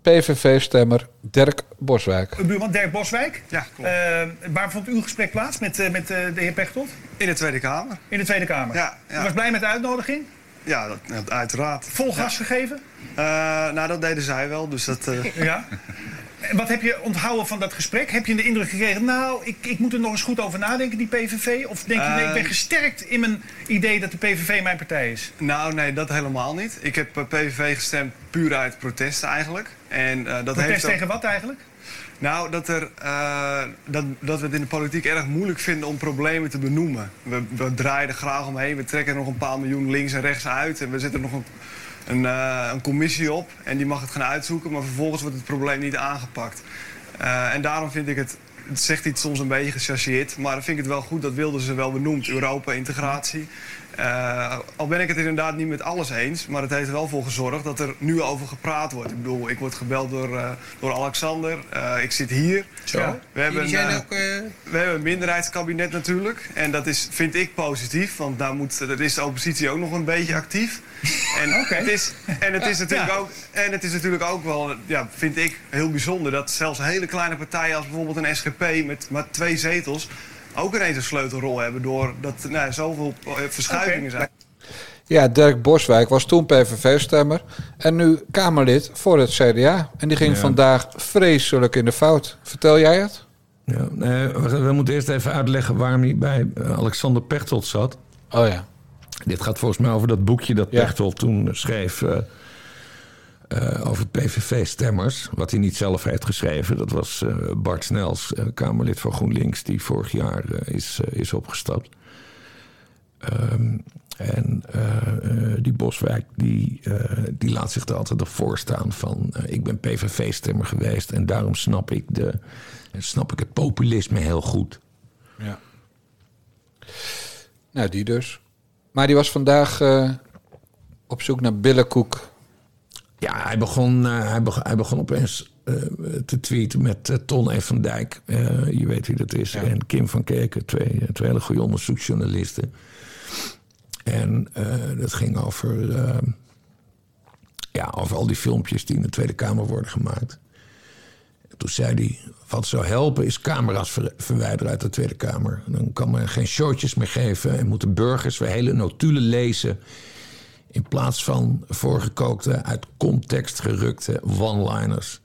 PVV-stemmer Dirk Boswijk. Buurman Dirk Boswijk. Ja, klopt. Eh, waar vond uw gesprek plaats met, eh, met de heer Pechtold? In de Tweede Kamer. In de Tweede Kamer. Ja, ja. U was blij met de uitnodiging? Ja, dat, uiteraard. Vol gas gegeven? Eh, nou, dat deden zij wel, dus dat... eh, Ja. Wat heb je onthouden van dat gesprek? Heb je de indruk gekregen, nou, ik, ik moet er nog eens goed over nadenken, die PVV? Of denk je, nee, ik ben Eh, gesterkt in mijn idee dat de PVV mijn partij is? nou, nee, dat helemaal niet. Ik heb eh, PVV gestemd puur uit protest eigenlijk. En, eh, dat Protest heeft ook- tegen wat eigenlijk? Nou, dat, er, dat, dat we het in de politiek erg moeilijk vinden om problemen te benoemen. We, we draaien er graag omheen. We trekken er nog een paar miljoen links en rechts uit. En we zetten er nog een, een, eh, een commissie op. En die mag het gaan uitzoeken. Maar vervolgens wordt het probleem niet aangepakt. Eh, en daarom vind ik het... Het zegt iets soms een beetje gechargeerd. Maar dan vind ik het wel goed dat Wilders er wel benoemt. Europa, integratie. Eh, al ben ik het inderdaad niet met alles eens, maar het heeft er wel voor gezorgd dat er nu over gepraat wordt. Ik bedoel, ik word gebeld door, eh, door Alexander, Eh, ik zit hier. Zo. We hebben, zijn ook... eh, we hebben een minderheidskabinet natuurlijk. En dat is, vind ik positief, want daar, moet, daar is de oppositie ook nog een beetje actief. En, het, is, en, het, is natuurlijk ook, en het is natuurlijk ook wel, ja, vind ik, heel bijzonder... dat zelfs hele kleine partijen als bijvoorbeeld een SGP met maar twee zetels... ook ineens een sleutelrol hebben doordat er nou, zoveel eh, verschuivingen zijn. Ja, Dirk Boswijk was toen PVV-stemmer en nu Kamerlid voor het CDA. En die ging Ja. vandaag vreselijk in de fout. Vertel jij het? Ja, nee, we, we moeten eerst even uitleggen waarom hij bij eh, Alexander Pechtold zat. Oh ja. Dit gaat volgens mij over dat boekje dat Ja. Pechtold toen schreef eh, eh, over PVV-stemmers. Wat hij niet zelf heeft geschreven. Dat was eh, Bart Snels, eh, Kamerlid voor GroenLinks, die vorig jaar is, is opgestapt. Ehm, en die Boswijk, die, die laat zich er altijd op voorstaan van... ik ben PVV-stemmer geweest en daarom snap ik, de, snap ik het populisme heel goed. Ja. Nou, die dus. Maar die was vandaag op zoek naar billenkoek. Ja, hij begon, eh, hij begon, hij begon opeens eh, te tweeten met eh, Ton E. van Dijk. Je weet wie dat is. En Kim van Keken, twee, twee hele goede onderzoeksjournalisten. En dat ging over, ja, over al die filmpjes die in de Tweede Kamer worden gemaakt. Toen zei hij, wat zou helpen is camera's ver- verwijderen uit de Tweede Kamer. Dan kan men geen showtjes meer geven en moeten burgers weer hele notulen lezen... in plaats van voorgekookte, uit context gerukte one-liners.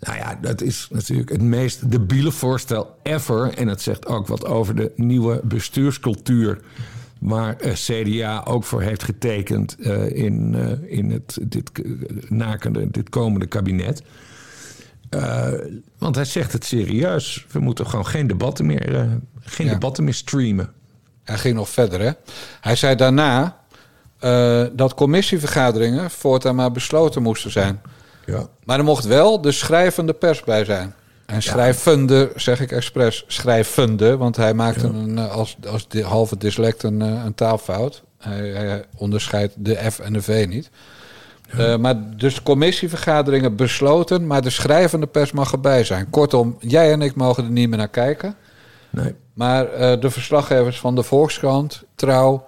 Nou ja, dat is natuurlijk het meest debiele voorstel ever. En het zegt ook wat over de nieuwe bestuurscultuur... waar eh, CDA ook voor heeft getekend eh, in, eh, in het, dit, nakende, dit komende kabinet... Want hij zegt het serieus. We moeten gewoon geen debatten meer, geen Ja. debatten meer streamen. Hij ging nog verder, hè? Hij zei daarna eh, dat commissievergaderingen voortaan maar besloten moesten zijn. Ja. Maar er mocht wel de schrijvende pers bij zijn. En schrijvende, zeg ik expres, schrijvende, want hij maakte een, eh, als, als di- halve dyslect een, eh, een taalfout. Hij, hij onderscheidt de F en de V niet. Eh, maar dus commissievergaderingen besloten, maar de schrijvende pers mag erbij zijn. Kortom, jij en ik mogen er niet meer naar kijken. Nee. Maar de verslaggevers van de Volkskrant, Trouw,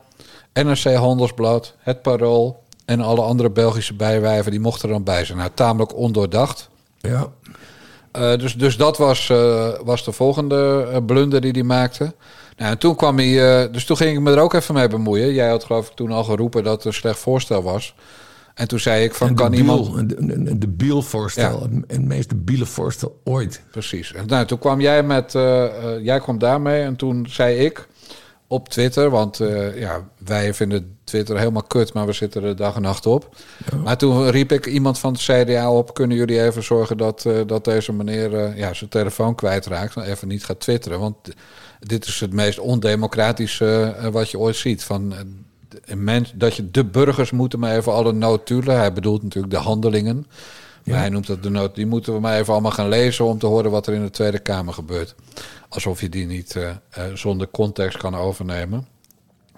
NRC Handelsblad, Het Parool en alle andere Belgische bijwijven, die mochten er dan bij zijn. Nou, tamelijk ondoordacht. Ja. Eh, dus, dus dat was, eh, was de volgende eh, blunder die hij maakte. Nou, en toen kwam hij. dus toen ging ik me er ook even mee bemoeien. Jij had geloof ik toen al geroepen dat het een slecht voorstel was. En toen zei ik van kan iemand. Een, een, een debiel voorstel. Ja. Het, het meest debiele voorstel ooit. Precies. En nou, toen kwam jij met. jij kwam daarmee en toen zei ik op Twitter, want eh, ja, wij vinden Twitter helemaal kut, maar we zitten er dag en nacht op. Maar toen riep ik iemand van het CDA op: kunnen jullie even zorgen dat, eh, dat deze meneer eh, ja, zijn telefoon kwijtraakt en even niet gaat twitteren? Want dit is het meest ondemocratische wat je ooit ziet. Van, een mens, dat je de burgers moeten maar even alle notulen. Hij bedoelt natuurlijk de handelingen. Maar hij noemt dat de nood. Die moeten we maar even allemaal gaan lezen om te horen wat er in de Tweede Kamer gebeurt. Alsof je die niet eh, eh, zonder context kan overnemen.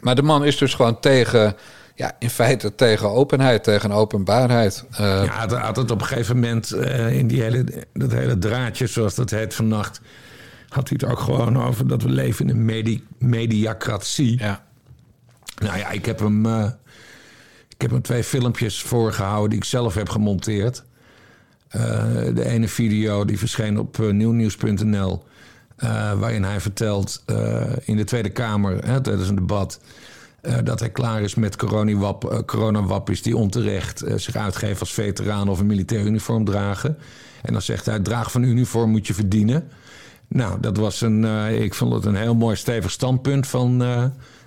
Maar de man is dus gewoon tegen, ja, in feite tegen openheid, tegen openbaarheid. Eh, Ja, had, had het op een gegeven moment in die hele, dat hele draadje, zoals dat heet vannacht, had hij het ook gewoon over dat we leven in een medi mediacratie. ja. Nou ja, ik heb hem, ik heb hem twee filmpjes voorgehouden die ik zelf heb gemonteerd. De ene video die verscheen op nieuwnieuws.nl. eh, waarin hij vertelt eh, in de Tweede Kamer hè, tijdens een debat. eh, dat hij klaar is met coronawap, coronawappies die onterecht zich uitgeven als veteraan of een militair uniform dragen. En dan zegt hij: draag van uniform moet je verdienen. Nou, dat was een. ik vond het een heel mooi stevig standpunt van.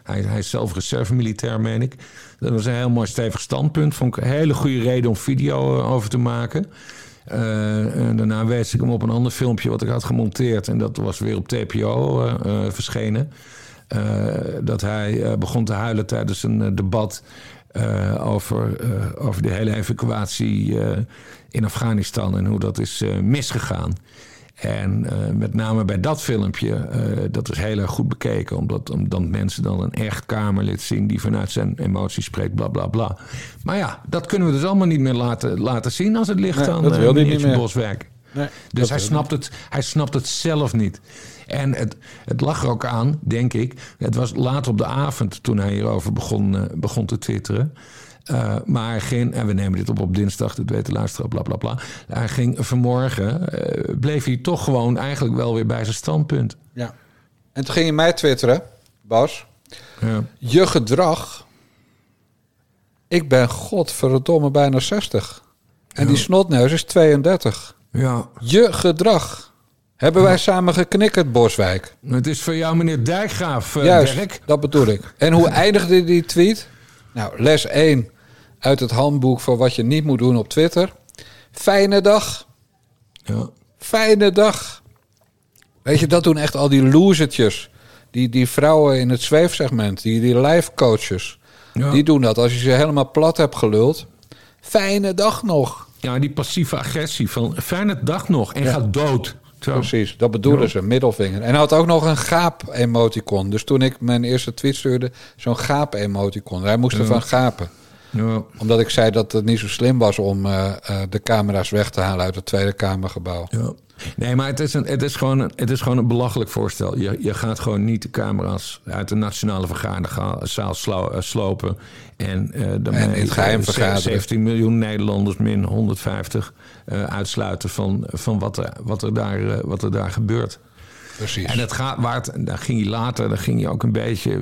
hij, hij is zelf reserve-militair, meen ik. Dat was een heel mooi stevig standpunt. Vond ik een hele goede reden om video over te maken. Eh, en daarna wees ik hem op een ander filmpje wat ik had gemonteerd. En dat was weer op TPO eh, eh, verschenen. Dat hij begon te huilen tijdens een debat over, over de hele evacuatie in Afghanistan en hoe dat is misgegaan. En eh, met name bij dat filmpje, eh, dat is heel erg goed bekeken. Omdat, omdat mensen dan een echt Kamerlid zien die vanuit zijn emoties spreekt, bla bla bla. Maar ja, dat kunnen we dus allemaal niet meer laten, laten zien als het ligt Nee, aan dat uh, wil niet meer. Boswijk. Nee, Dus hij snapt, het, hij snapt het zelf niet. En het, het lag er ook aan, denk ik. Het was laat op de avond toen hij hierover begon, eh, begon te twitteren. Eh, maar hij ging, en we nemen dit op op dinsdag, dat weet de luisteraar, bla bla bla. Hij ging vanmorgen, eh, bleef hij toch gewoon eigenlijk wel weer bij zijn standpunt. Ja. En toen ging je mij twitteren, Bas. Ja. Je gedrag. Ik ben godverdomme bijna 60. En die snotneus is 32. ja, Je gedrag. Hebben wij samen geknikkerd, Boswijk? het is voor jou meneer Dijkgraaf, eh Juist, Dirk. dat bedoel ik. En hoe eindigde die tweet? Nou, les 1 uit het handboek voor wat je niet moet doen op Twitter. Fijne dag. Ja. Fijne dag. Weet je, dat doen echt al die losertjes. Die, die vrouwen in het zweefsegment, die, die life coaches. Ja. Die doen dat als je ze helemaal plat hebt geluld. Fijne dag nog. ja, die passieve agressie van fijne dag nog en Ja. ga dood. Zo. Precies, dat bedoelen ze, middelvinger. En hij had ook nog een gaap-emoticon. Dus toen ik mijn eerste tweet stuurde, zo'n gaap-emoticon. Hij moest ervan gapen. Ja. Omdat ik zei dat het niet zo slim was om eh, eh, de camera's weg te halen uit het Tweede Kamergebouw. Ja. Nee, maar het is, een, het, is gewoon een, het is gewoon een belachelijk voorstel. Je, je gaat gewoon niet de camera's uit de nationale vergaderzaal slo- eh, slopen. En, eh daarmee, En in het geheim eh, vergaderen. 17 miljoen Nederlanders min 150 eh, uitsluiten van, van wat, er, wat, er daar, wat er daar gebeurt. Precies. En het gaat, waar het, daar ging hij later, daar ging hij ook een beetje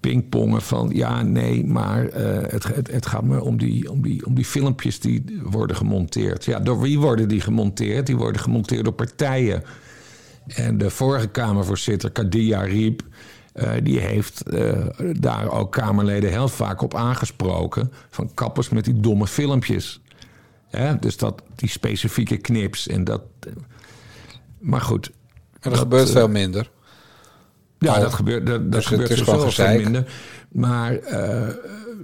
pingpongen van ja, nee, maar eh, het, het, het gaat me om die, om, die, om die filmpjes die worden gemonteerd. Ja, door wie worden die gemonteerd? Die worden gemonteerd door partijen. En de vorige Kamervoorzitter, Kadia Riep, eh, die heeft eh, daar ook Kamerleden heel vaak op aangesproken. Van kappers met die domme filmpjes. Hè? Dus dat, die specifieke knips en dat. eh, maar goed. En er dat, gebeurt eh, veel minder. Ja, dat gebeurt, dat, dat Dus het gebeurt is sowieso gewoon veel minder. Maar eh,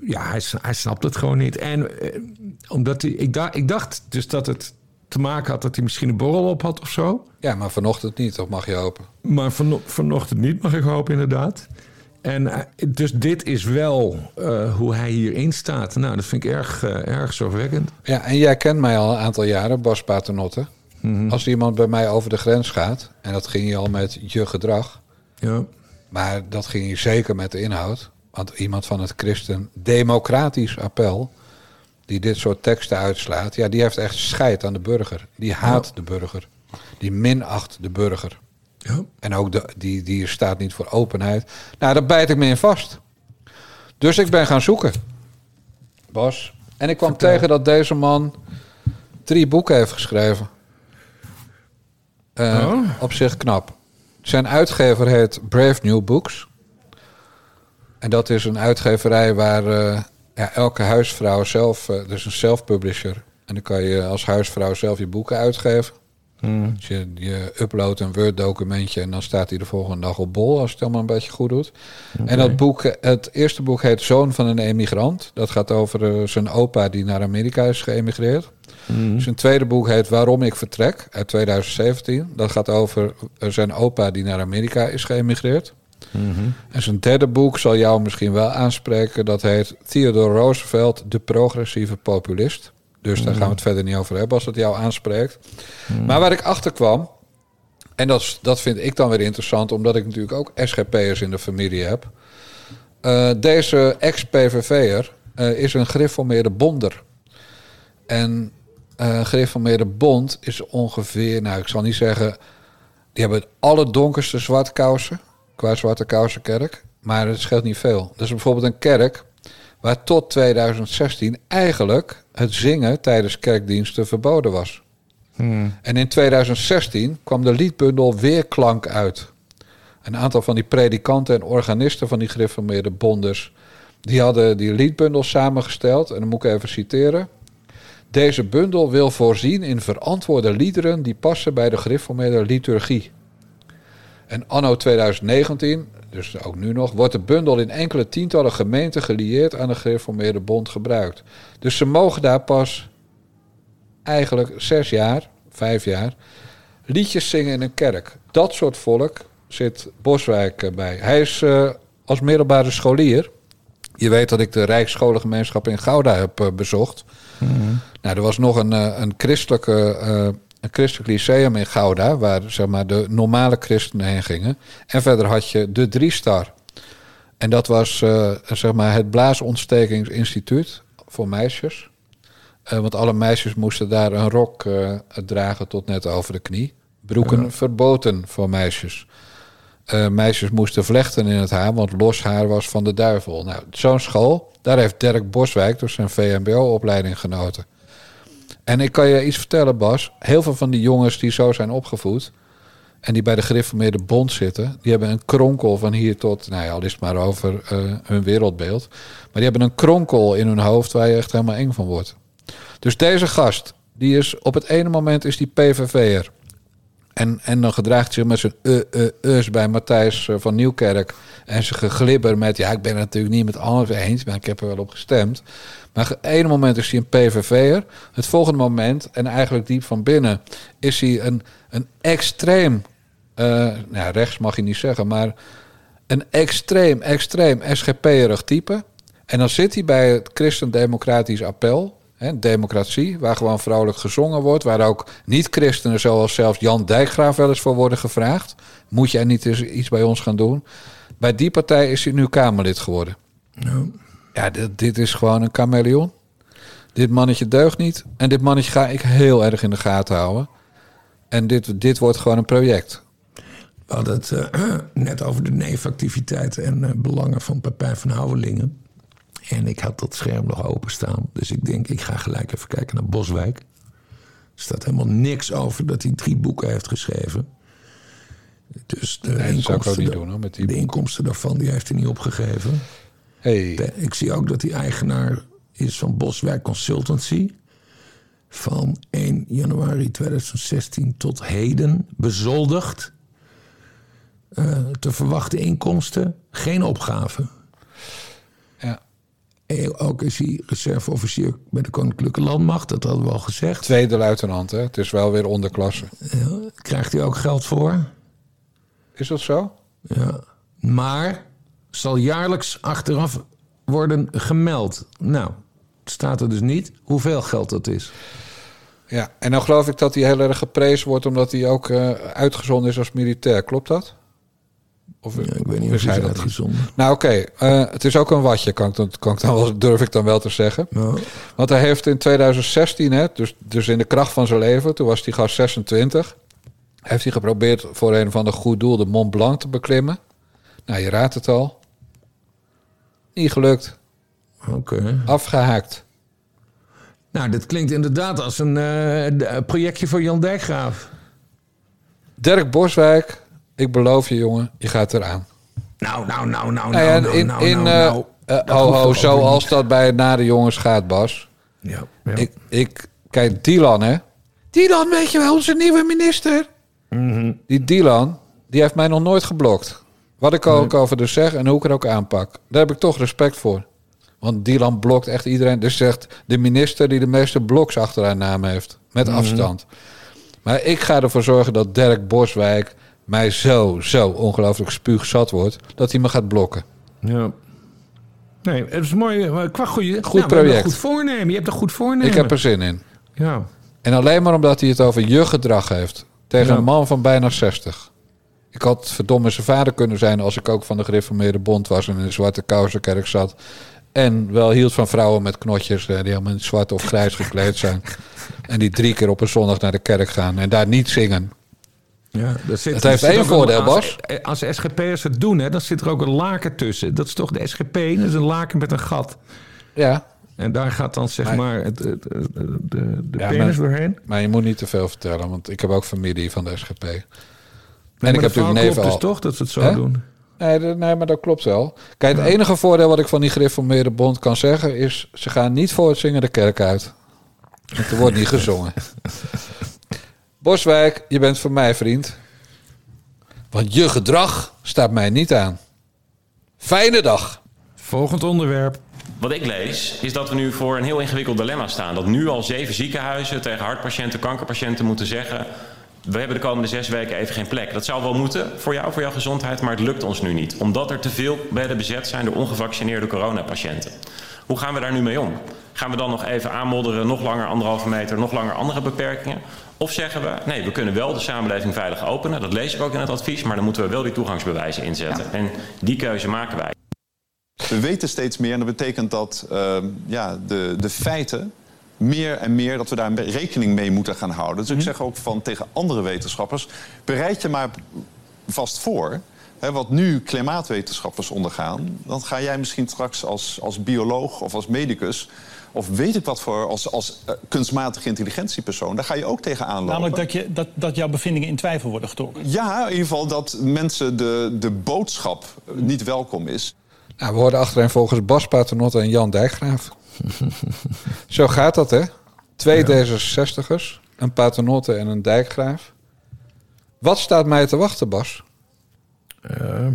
ja, hij, hij snapt het gewoon niet. En eh, omdat hij, ik, dacht, ik dacht dus dat het te maken had dat hij misschien een borrel op had of zo. Ja, maar vanochtend niet, dat mag je hopen. Maar vano- vanochtend niet, mag ik hopen, inderdaad. En eh, dus dit is wel hoe hij hierin staat. Nou, dat vind ik erg, erg zorgwekkend. Ja, en jij kent mij al een aantal jaren, Bas Paternotte. Als iemand bij mij over de grens gaat, en dat ging je al met je gedrag, Ja, maar dat ging je zeker met de inhoud. Want iemand van het Christen Democratisch Appel, die dit soort teksten uitslaat, ja, die heeft echt scheid aan de burger. Die haat de burger. Die minacht de burger. ja. En ook de, die, die staat niet voor openheid. Nou, daar bijt ik me in vast. Dus ik ben gaan zoeken. Bas. En ik kwam tegen dat deze man drie boeken heeft geschreven. Eh, Oh. Op zich knap. Zijn uitgever heet Brave New Books. En dat is een uitgeverij waar eh, ja, elke huisvrouw zelf... eh dus een self-publisher. En dan kan je als huisvrouw zelf je boeken uitgeven. Dus je, je uploadt een Word-documentje en dan staat hij de volgende dag op bol, als het allemaal een beetje goed doet. En dat boek, het eerste boek heet Zoon van een emigrant. Dat gaat over eh, zijn opa die naar Amerika is geëmigreerd. Zijn tweede boek heet Waarom ik vertrek, uit 2017. Dat gaat over eh, zijn opa die naar Amerika is geëmigreerd. En zijn derde boek zal jou misschien wel aanspreken. Dat heet Theodore Roosevelt, de progressieve populist. Dus daar gaan we het verder niet over hebben als dat jou aanspreekt. Maar waar ik achter kwam, en dat, is- dat vind ik dan weer interessant, omdat ik natuurlijk ook SGP'ers in de familie heb. Eh, deze ex-PVV'er eh, is een gereformeerde bonder. En een gereformeerde bond is ongeveer, nou ik zal niet zeggen, die hebben het allerdonkerste zwartkousen qua zwarte kousenkerk. Maar het scheelt niet veel. Is bijvoorbeeld een kerk waar tot 2016 eigenlijk het zingen tijdens kerkdiensten verboden was. En in 2016 kwam de liedbundel Weerklank uit. Een aantal van die predikanten en organisten van die gereformeerde bondes... die hadden die liedbundel samengesteld. En dan moet ik even citeren. Deze bundel wil voorzien in verantwoorde liederen... die passen bij de gereformeerde liturgie. En anno 2019, dus ook nu nog, wordt de bundel in enkele tientallen gemeenten gelieerd aan de gereformeerde bond gebruikt. Dus ze mogen daar pas eigenlijk zes jaar, vijf jaar. Liedjes zingen in een kerk. Dat soort volk zit Boswijk eh, bij. Hij is eh, als middelbare scholier. Je weet dat ik de Rijksscholengemeenschap in Gouda heb eh, bezocht. Nou, er was nog een, een, christelijke, christelijk lyceum in Gouda... waar zeg maar, de normale christenen heen gingen. En verder had je de Driestar. En dat was eh, zeg maar het Blaasontstekingsинstituut voor meisjes. Eh, want alle meisjes moesten daar een rok eh, dragen tot net over de knie. Broeken verboden voor meisjes. Meisjes moesten vlechten in het haar, want los haar was van de duivel. Nou, zo'n school, daar heeft Dirk Boswijk dus zijn VMBO-opleiding genoten. En ik kan je iets vertellen, Bas. Heel veel van die jongens die zo zijn opgevoed... en die bij de gereformeerde bond zitten... die hebben een kronkel van hier tot... nou ja, al is het maar over eh, hun wereldbeeld. Maar die hebben een kronkel in hun hoofd... waar je echt helemaal eng van wordt. Dus deze gast, die is op het ene moment is die PVV'er... En, en dan gedraagt zich met zijn uh, uh, us bij Matthijs van Nieuwkerk. En zijn geglibber met, ja, ik ben het natuurlijk niet met alles eens, maar ik heb er wel op gestemd. Maar het ene moment is hij een PVV'er. Het volgende moment, en eigenlijk diep van binnen, is hij een, een extreem, eh, nou ja, rechts mag je niet zeggen, maar een extreem, extreem SGP-erig type. En dan zit hij bij het Christendemocratisch Appel, hè, democratie, waar gewoon vrouwelijk gezongen wordt, waar ook niet-christenen zoals zelfs Jan Dijkgraaf wel eens voor worden gevraagd. Moet jij niet eens iets bij ons gaan doen? Bij die partij is hij nu Kamerlid geworden. Ja, dit, dit is gewoon een chameleon. Dit mannetje deugt niet. En dit mannetje ga ik heel erg in de gaten houden. En dit, dit wordt gewoon een project. We hadden het eh, net over de neefactiviteiten en eh, belangen van Pepijn van Houwelingen. En ik had dat scherm nog openstaan. Dus ik denk, ik ga gelijk even kijken naar Boswijk. Er staat helemaal niks over dat hij drie boeken heeft geschreven. Dus de, Nee, ook niet doen, hoor, met die de inkomsten daarvan die heeft hij niet opgegeven. Hey, De- Ik zie ook dat hij eigenaar is van Boswijk Consultancy. Van 1 januari 2016 tot heden bezoldigd. Eh, te verwachten inkomsten, geen opgave. ja. Ook is hij reserveofficier bij de Koninklijke Landmacht, dat hadden we al gezegd. Tweede luitenant, hè? Het is wel weer onderklasse. Krijgt hij ook geld voor? Is dat zo? Ja. Maar zal jaarlijks achteraf worden gemeld. Nou, staat er dus niet hoeveel geld dat is. Ja, en dan geloof ik dat hij heel erg geprezen wordt omdat hij ook eh, uitgezonden is als militair. Klopt dat? Of, Ja, ik weet niet of is hij dat niet? uitgezonden. Nou oké, eh, het is ook een watje, kan ik dan, kan ik dan wel, durf ik dan wel te zeggen. Nou, Want hij heeft in 2016, hè, dus, dus in de kracht van zijn leven, toen was hij gast 26, heeft hij geprobeerd voor een van de goed doel de Mont Blanc te beklimmen. Nou, je raadt het al. Niet gelukt. oké. Afgehaakt. Nou, dit klinkt inderdaad als een eh, d- projectje voor Jan Dijkgraaf. Dirk Boswijk, ik beloof je jongen, je gaat eraan. Nou, nou, nou, nou, Nou nou, in, nou, in nou, eh, nou. eh, Dat ho, zoals dat bij nare jongens gaat, Bas. Ja, ja. Ik, ik, kijk, Dylan, hè? Dylan, weet je wel, onze nieuwe minister. Mhm. Die Dylan, die heeft mij nog nooit geblokt. Wat ik ook over dus zeg en hoe ik het ook aanpak. Daar heb ik toch respect voor. Want Dylan blokt echt iedereen. Dus zegt de minister die de meeste bloks achter haar naam heeft. Met Mhm. afstand. Maar ik ga ervoor zorgen dat Dirk Boswijk mij zo, zo ongelooflijk spuugzat wordt... dat hij me gaat blokken. Ja. Nee, het is mooi. maar Qua goede, Goed nou, project. goed voornemen. Je hebt een goed voornemen. Ik heb er zin in. Ja. En alleen maar omdat hij het over je gedrag heeft. Tegen Ja. een man van bijna 60. Ik had verdomme zijn vader kunnen zijn als ik ook van de gereformeerde bond was en in de zwarte kousenkerk zat. En wel hield van vrouwen met knotjes eh, die helemaal in zwart of grijs gekleed zijn. En die drie keer op een zondag naar de kerk gaan en daar niet zingen. Ja, dat zit, Het heeft één voordeel, een- Bas. Als, als SGP'ers het doen, hè, dan zit er ook een laken tussen. Dat is toch de SGP? Dat is een laken met een gat. Ja, En daar gaat dan zeg Maar- maar het, het- het- de, de Ja, penis maar- doorheen. maar je moet niet te veel vertellen, want ik heb ook familie van de SGP. Nee, en maar ik heb de natuurlijk verhaal neven klopt al. dus toch dat ze het zo doen. Nee, nee, maar dat klopt wel. Kijk, het enige voordeel wat ik van die gereformeerde bond kan zeggen is... ze gaan niet voor het zingen de kerk uit. Want er wordt niet gezongen. Boswijk, je bent voor mij vriend. Want je gedrag staat mij niet aan. Fijne dag. Volgend onderwerp. Wat ik lees is dat we nu voor een heel ingewikkeld dilemma staan. Dat nu al zeven ziekenhuizen tegen hartpatiënten, kankerpatiënten moeten zeggen... we hebben de komende zes weken even geen plek. Dat zou wel moeten voor jou, voor jouw gezondheid, maar het lukt ons nu niet. Omdat er te veel bedden bezet zijn door ongevaccineerde coronapatiënten. Hoe gaan we daar nu mee om? Gaan we dan nog even aanmodderen, nog langer anderhalve meter, nog langer andere beperkingen? Of zeggen we, nee, we kunnen wel de samenleving veilig openen. Dat lees ik ook in het advies, maar dan moeten we wel die toegangsbewijzen inzetten. En die keuze maken wij. We weten steeds meer en dat betekent dat uh, ja, de, de feiten meer en meer dat we daar rekening mee moeten gaan houden. Dus ik zeg ook van tegen andere wetenschappers: bereid je maar vast voor. Hè, wat nu klimaatwetenschappers ondergaan, dan ga jij misschien straks als, als bioloog of als medicus of weet ik wat voor, als, als uh, kunstmatige intelligentiepersoon, daar ga je ook tegenaan lopen. Namelijk dat, je, dat, dat jouw bevindingen in twijfel worden getrokken. Ja, in ieder geval dat mensen de, de boodschap niet welkom is. Nou, we hoorden achterin volgens Bas Paternotte en Jan Dijkgraaf. Zo gaat dat, hè? Twee ja. D66'ers, een Paternotte en een Dijkgraaf. Wat staat mij te wachten, Bas? Uh,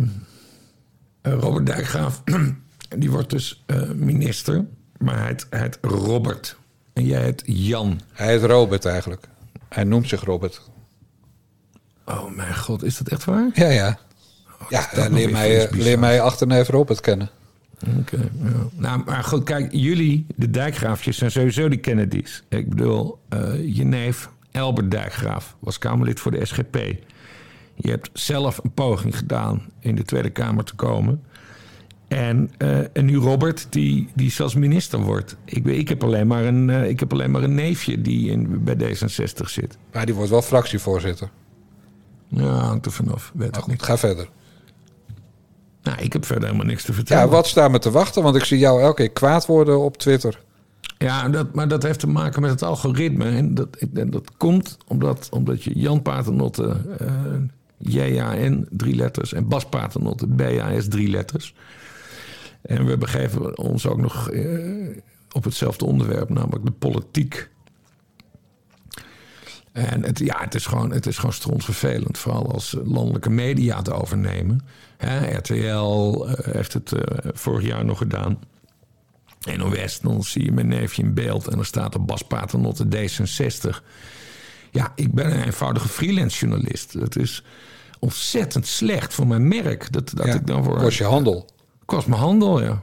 Robert Dijkgraaf, die wordt dus uh, minister. Maar hij heet, Robert. En jij heet Jan. Hij heet Robert eigenlijk. Hij noemt zich Robert. Oh mijn god, is dat echt waar? Ja, ja. Oh, ja, ja leer, mij, leer mij achterneef Robert kennen. Oké, okay, ja. Nou, maar goed, kijk, jullie, de dijkgraafjes, zijn sowieso die Kennedys. Ik bedoel, uh, je neef Albert Dijkgraaf was Kamerlid voor de SGP. Je hebt zelf een poging gedaan in de Tweede Kamer te komen. En, uh, en nu Robert, die, die zelfs minister wordt. Ik, ik, heb alleen maar een, uh, ik heb alleen maar een neefje die in, bij D66 zit. Maar die wordt wel fractievoorzitter. Ja, hangt er vanaf. Weet niet. Ga verder. Nou, ik heb verder helemaal niks te vertellen. Ja, wat staat me te wachten? Want ik zie jou elke keer kwaad worden op Twitter. Ja, dat, maar dat heeft te maken met het algoritme. En dat, en dat komt omdat, omdat je Jan Paternotte, uh, JAN, drie letters... en Bas Paternotte, BAS, drie letters... En we begeven ons ook nog uh, op hetzelfde onderwerp, namelijk de politiek. En het, ja, het is gewoon, het is gewoon strontvervelend, vooral als landelijke media het overnemen. Hè, RTL uh, heeft het uh, vorig jaar nog gedaan. NOS, dan zie je mijn neefje in beeld en er staat er Bas Paternotte D66. Ja, ik ben een eenvoudige freelance journalist. Het is ontzettend slecht voor mijn merk. Dat, dat ja, ik dan voor. Kost je handel. Kost me handel, ja.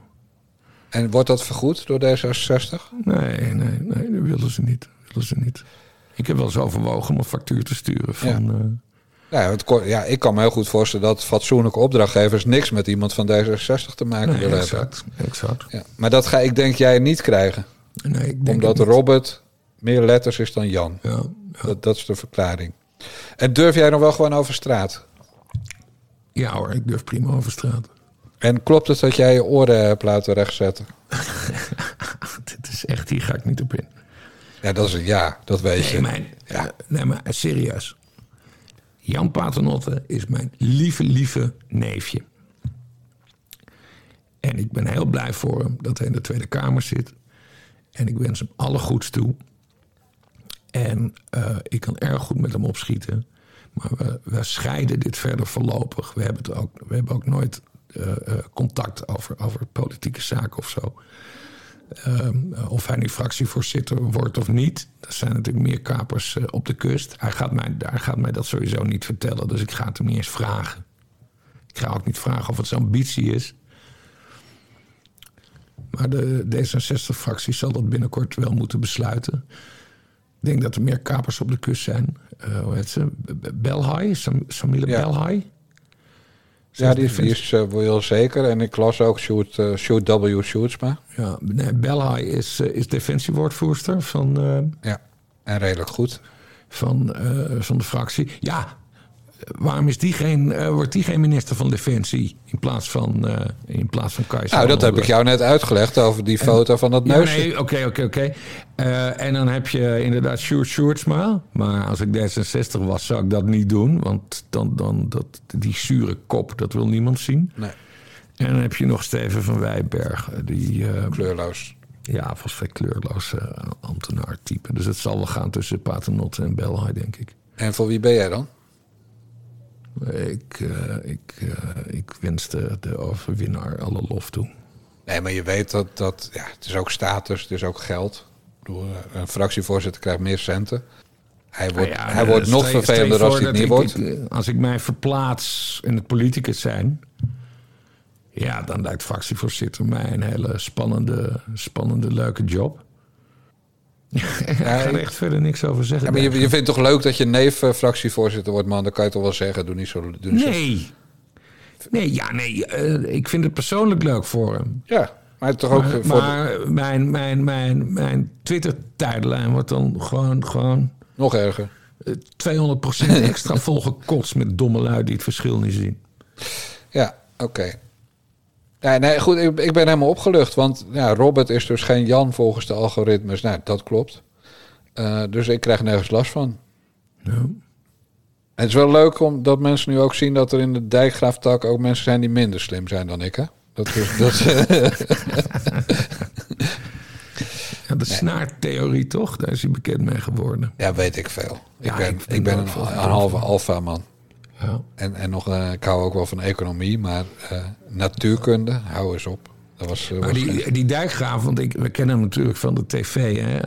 En wordt dat vergoed door D66? Nee, nee, nee, dat willen ze niet. Dat willen ze niet. Ik heb wel eens overwogen om een factuur te sturen van... Ja. Uh, ja, het, ja, ik kan me heel goed voorstellen dat fatsoenlijke opdrachtgevers niks met iemand van D66 te maken nee, willen exact, hebben. Exact. Ja, maar dat ga ik denk jij niet krijgen. Nee, ik denk Omdat Robert meer letters is dan Jan. Ja, ja. Dat, dat is de verklaring. En durf jij nog wel gewoon over straat? Ja hoor, ik durf prima over straat. En klopt het dat jij je oren hebt laten rechtzetten? Dit is echt, hier ga ik niet op in. Ja, dat is een ja, dat weet nee, je. Mijn, ja. nee, maar serieus. Jan Paternotte is mijn lieve, lieve neefje. En ik ben heel blij voor hem dat hij in de Tweede Kamer zit. En ik wens hem alle goeds toe. En uh, ik kan erg goed met hem opschieten. Maar we, we scheiden dit verder voorlopig. We hebben, het ook, we hebben ook nooit uh, uh, contact over, over politieke zaken of zo. Um, of hij nu fractievoorzitter wordt of niet. Er zijn natuurlijk meer kapers uh, op de kust. Hij gaat, mij, hij gaat mij dat sowieso niet vertellen. Dus ik ga het hem niet eens vragen. Ik ga ook niet vragen of het zijn ambitie is. Maar de D66-fractie zal dat binnenkort wel moeten besluiten. Ik denk dat er meer kapers op de kust zijn. Uh, hoe heet ze? Belhai? Sam, Samile ja. Belhai? Ja, die, die is uh, wel zeker. En ik las ook Shoot, uh, Shoot W. Shootsma. Ja, nee, Belhai is, uh, is defensiewoordvoerster van... ja, en redelijk goed. Van, van de fractie. Ja, waarom is die geen, uh, wordt die geen minister van Defensie in plaats van, uh, in plaats van Kajsa? Nou, dat heb ik jou net uitgelegd over die foto van dat neusje. Ja, nee, oké, oké, oké. Uh, en dan heb je inderdaad Sjoerd Sjoerdsma. Maar als ik D66 was, zou ik dat niet doen. Want dan, dan dat, die zure kop, dat wil niemand zien. Nee. En dan heb je nog Steven van Wijberg. Die, kleurloos. Ja, volstrekt kleurloos ambtenaar type. Dus het zal wel gaan tussen Paternotte en Belhai, denk ik. En voor wie ben jij dan? Ik, uh, ik, uh, ik wens de, de overwinnaar alle lof toe. Nee, maar je weet dat, dat ja, het is ook status, het is ook geld. Eh, een fractievoorzitter krijgt meer centen. Hij wordt, Nou ja, hij eh, wordt nog vervelender als hij het niet wordt. ik- Als ik mij verplaats in het politicus zijn... Ja, dan lijkt fractievoorzitter mij een hele spannende, spannende leuke job. Ik ga er echt verder niks over zeggen. Ja, maar je, je vindt het toch leuk dat je neef eh, fractievoorzitter wordt, man? Dan kan je toch wel zeggen, doe niet zo... Doe niet zo- Nee. Nee, ja, nee. eh, ik vind het persoonlijk leuk voor hem. Ja, maar toch ook Maar, voor de- maar mijn, mijn, mijn, mijn Twitter-tijdlijn wordt dan gewoon, gewoon nog erger. eh, 200% extra volgekotst met domme lui die het verschil niet zien. Ja, oké. Nee, goed, ik, ik ben helemaal opgelucht. Want ja, Robert is dus geen Jan volgens de algoritmes. Nou, dat klopt. Eh, dus ik krijg nergens last van. Ja. Het is wel leuk om dat mensen nu ook zien dat er in de dijkgraaftak ook mensen zijn die minder slim zijn dan ik. Hè? Dat is, dat, Ja, de snaartheorie toch? Daar is hij bekend mee geworden. ja, weet ik veel. Ik Ja, ben, ik ben een, een halve alfa man. Ja. En, en nog, eh, ik hou ook wel van economie, maar eh, natuurkunde, hou eens op. Dat was, eh, Maar was die, die dijkgraaf, want ik, we kennen hem natuurlijk van de tv. Hè?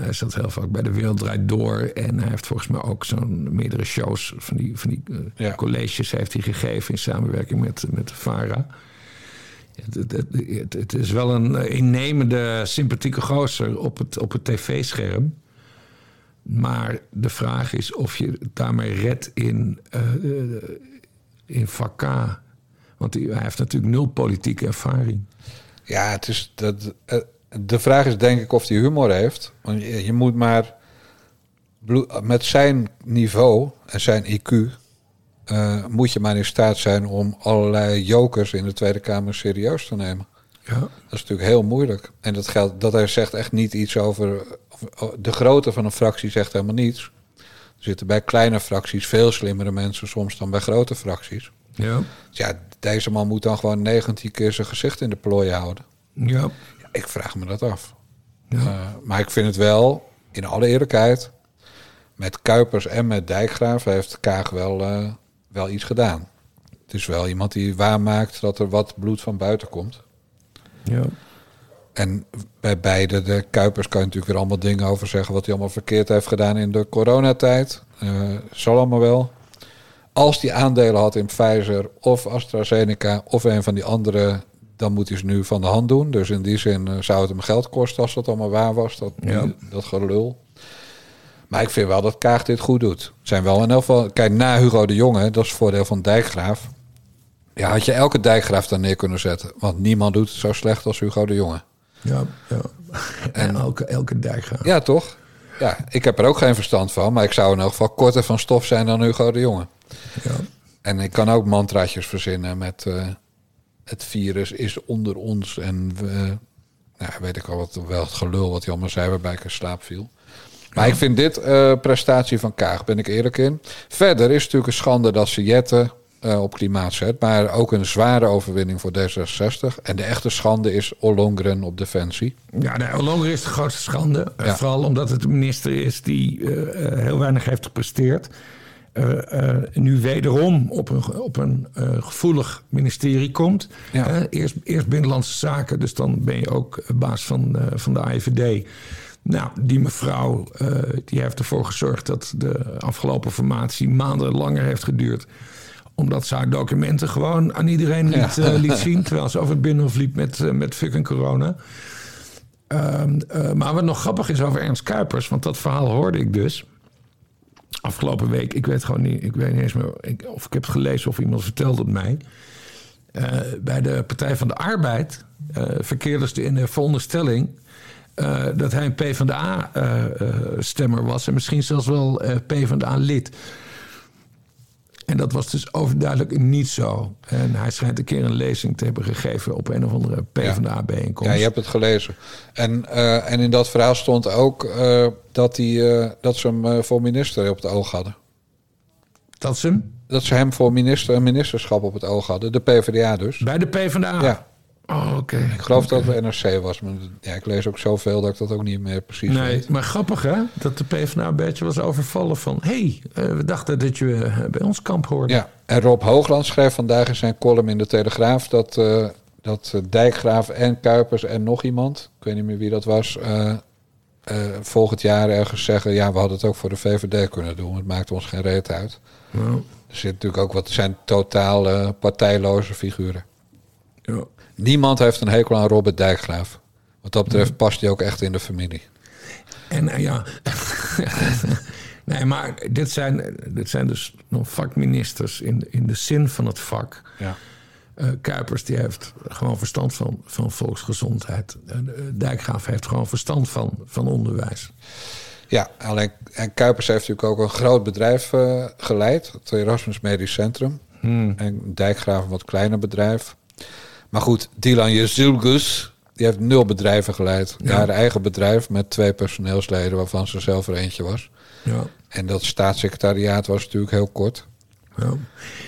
Hij, zat heel vaak bij De Wereld Draait Door. En hij heeft volgens mij ook zo'n meerdere shows van die, van die Ja. colleges heeft hij gegeven in samenwerking met, met de VARA. Het, het, het, het- het is wel een innemende, sympathieke gozer op het, op het tv-scherm. Maar de vraag is of je daarmee redt in, eh, in vak K. Want hij heeft natuurlijk nul politieke ervaring. Ja, het is dat, eh, de vraag is denk ik of hij humor heeft. Want je, moet maar met zijn niveau en zijn IQ moet je maar in staat zijn om allerlei jokers in de Tweede Kamer serieus te nemen. Ja. Dat is natuurlijk heel moeilijk. En dat geldt, dat hij zegt echt niet iets over. of- De grootte van een fractie zegt helemaal niets. Er zitten bij kleine fracties veel slimmere mensen soms dan bij grote fracties. Ja. Dus ja, deze man moet dan gewoon 19 keer zijn gezicht in de plooi houden. Ja. Ja, ik vraag me dat af. Ja. Eh, maar ik vind het wel, in alle eerlijkheid, met Kuipers en met Dijkgraaf heeft Kaag wel, eh, wel iets gedaan. Het is wel iemand die waarmaakt dat er wat bloed van buiten komt. Ja. En bij beide, de Kuipers kan je natuurlijk weer allemaal dingen over zeggen... wat hij allemaal verkeerd heeft gedaan in de coronatijd. Eh zal allemaal wel. Als hij aandelen had in Pfizer of AstraZeneca of een van die andere... dan moet hij ze nu van de hand doen. Dus in die zin eh, zou het hem geld kosten als dat allemaal waar was. Dat, Ja. dat gelul. Maar ik vind wel dat Kaag dit goed doet. Het zijn wel in elk geval... Kijk, na Hugo de Jonge, dat is het voordeel van Dijkgraaf... Ja, had je elke dijkgraaf daar neer kunnen zetten. Want niemand doet het zo slecht als Hugo de Jonge. Ja. ja. En elke, elke dijkgraaf. Ja, toch? Ja, ik heb er ook geen verstand van. Maar ik zou in elk geval korter van stof zijn dan Hugo de Jonge. Ja. En ik kan ook mantraatjes verzinnen met... eh, het virus is onder ons. En we... Nou, weet ik al wat, wel het gelul wat hij allemaal zei waarbij ik in slaap viel. Maar ik vind dit eh, prestatie van Kaag, ben ik eerlijk in. Verder is het natuurlijk een schande dat ze Eh, op klimaat zet. Maar ook een zware overwinning voor D66. En de echte schande is Ollongren op defensie. Ja, de Ollongren is de grootste schande. Eh, Ja. Vooral omdat het een minister is die eh, heel weinig heeft gepresteerd. Nu wederom op een, op een gevoelig ministerie komt. Ja. Eerst, eerst Binnenlandse Zaken, dus dan ben je ook baas van, van de AIVD. Nou, die mevrouw die heeft ervoor gezorgd dat de afgelopen formatie maanden langer heeft geduurd omdat ze haar documenten gewoon aan iedereen liet, Ja. eh, liet zien. Terwijl ze over het binnenhof liep met, eh, met fucking corona. Ehm, eh, maar wat nog grappig is over Ernst Kuipers, want dat verhaal hoorde ik dus. Afgelopen week, ik weet gewoon niet, ik weet niet eens meer ik- of ik heb het gelezen of iemand vertelde het mij. Bij de Partij van de Arbeid verkeerde ze in de veronderstelling eh, dat hij een PvdA-stemmer was en misschien zelfs wel PvdA-lid. En dat was dus overduidelijk niet zo. En hij schijnt een keer een lezing te hebben gegeven op een of andere PvdA-bijeenkomst. Ja, je hebt het gelezen. En, eh, en in dat verhaal stond ook eh, dat, hij, eh, dat ze hem voor minister op het oog hadden. Dat ze hem Dat ze hem voor minister, een ministerschap op het oog hadden. De PvdA dus. bij de PvdA. Ja, Oh, oké. ik geloof dat het NRC was. Maar ja, ik lees ook zoveel dat ik dat ook niet meer precies Nee, weet. maar grappig hè, dat de PvdA een beetje was overvallen van... hé, hey, eh, we dachten dat je eh, bij ons kamp hoorde. Ja, en Rob Hoogland schreef vandaag in zijn column in de Telegraaf... dat, eh, dat Dijkgraaf en Kuipers en nog iemand, ik weet niet meer wie dat was, volgend jaar ergens zeggen: ja, we hadden het ook voor de VVD kunnen doen. Het maakt ons geen reet uit. Nou, Er zit natuurlijk ook wat zijn totaal partijloze figuren. ja. Niemand heeft een hekel aan Robert Dijkgraaf. Wat dat betreft past hij ook echt in de familie. En eh, ja. nee, maar dit zijn, dit zijn dus nog vakministers in, in de zin van het vak. Ja. Eh, Kuipers die heeft gewoon verstand van, van volksgezondheid. Eh, Dijkgraaf heeft gewoon verstand van, van onderwijs. Ja, alleen en Kuipers heeft natuurlijk ook een groot bedrijf geleid, het Erasmus Medisch Centrum. En Dijkgraaf een wat kleiner bedrijf. Maar goed, Dylan Jezilgus, die heeft nul bedrijven geleid. Ja. haar eigen bedrijf met twee personeelsleden, waarvan ze zelf er eentje was. Ja. En dat staatssecretariaat was natuurlijk heel kort. Ja.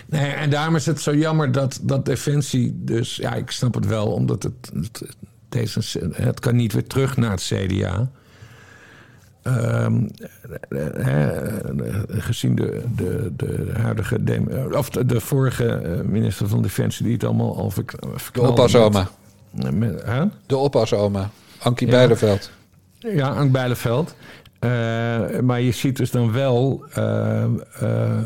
Nee, en daarom is het zo jammer dat, dat Defensie dus... Ja, ik snap het wel, omdat het, het, deze, het kan niet weer terug naar het CDA. Ehm, eh, eh, gezien de, de, de huidige... dem- Of de, de vorige eh, minister van Defensie die het allemaal al verk- De verknalde oppasoma. met- met- hè? De oppasoma. Ankie Ja. Ja, Ank Bijleveld. Eh, maar je ziet dus dan wel eh, eh,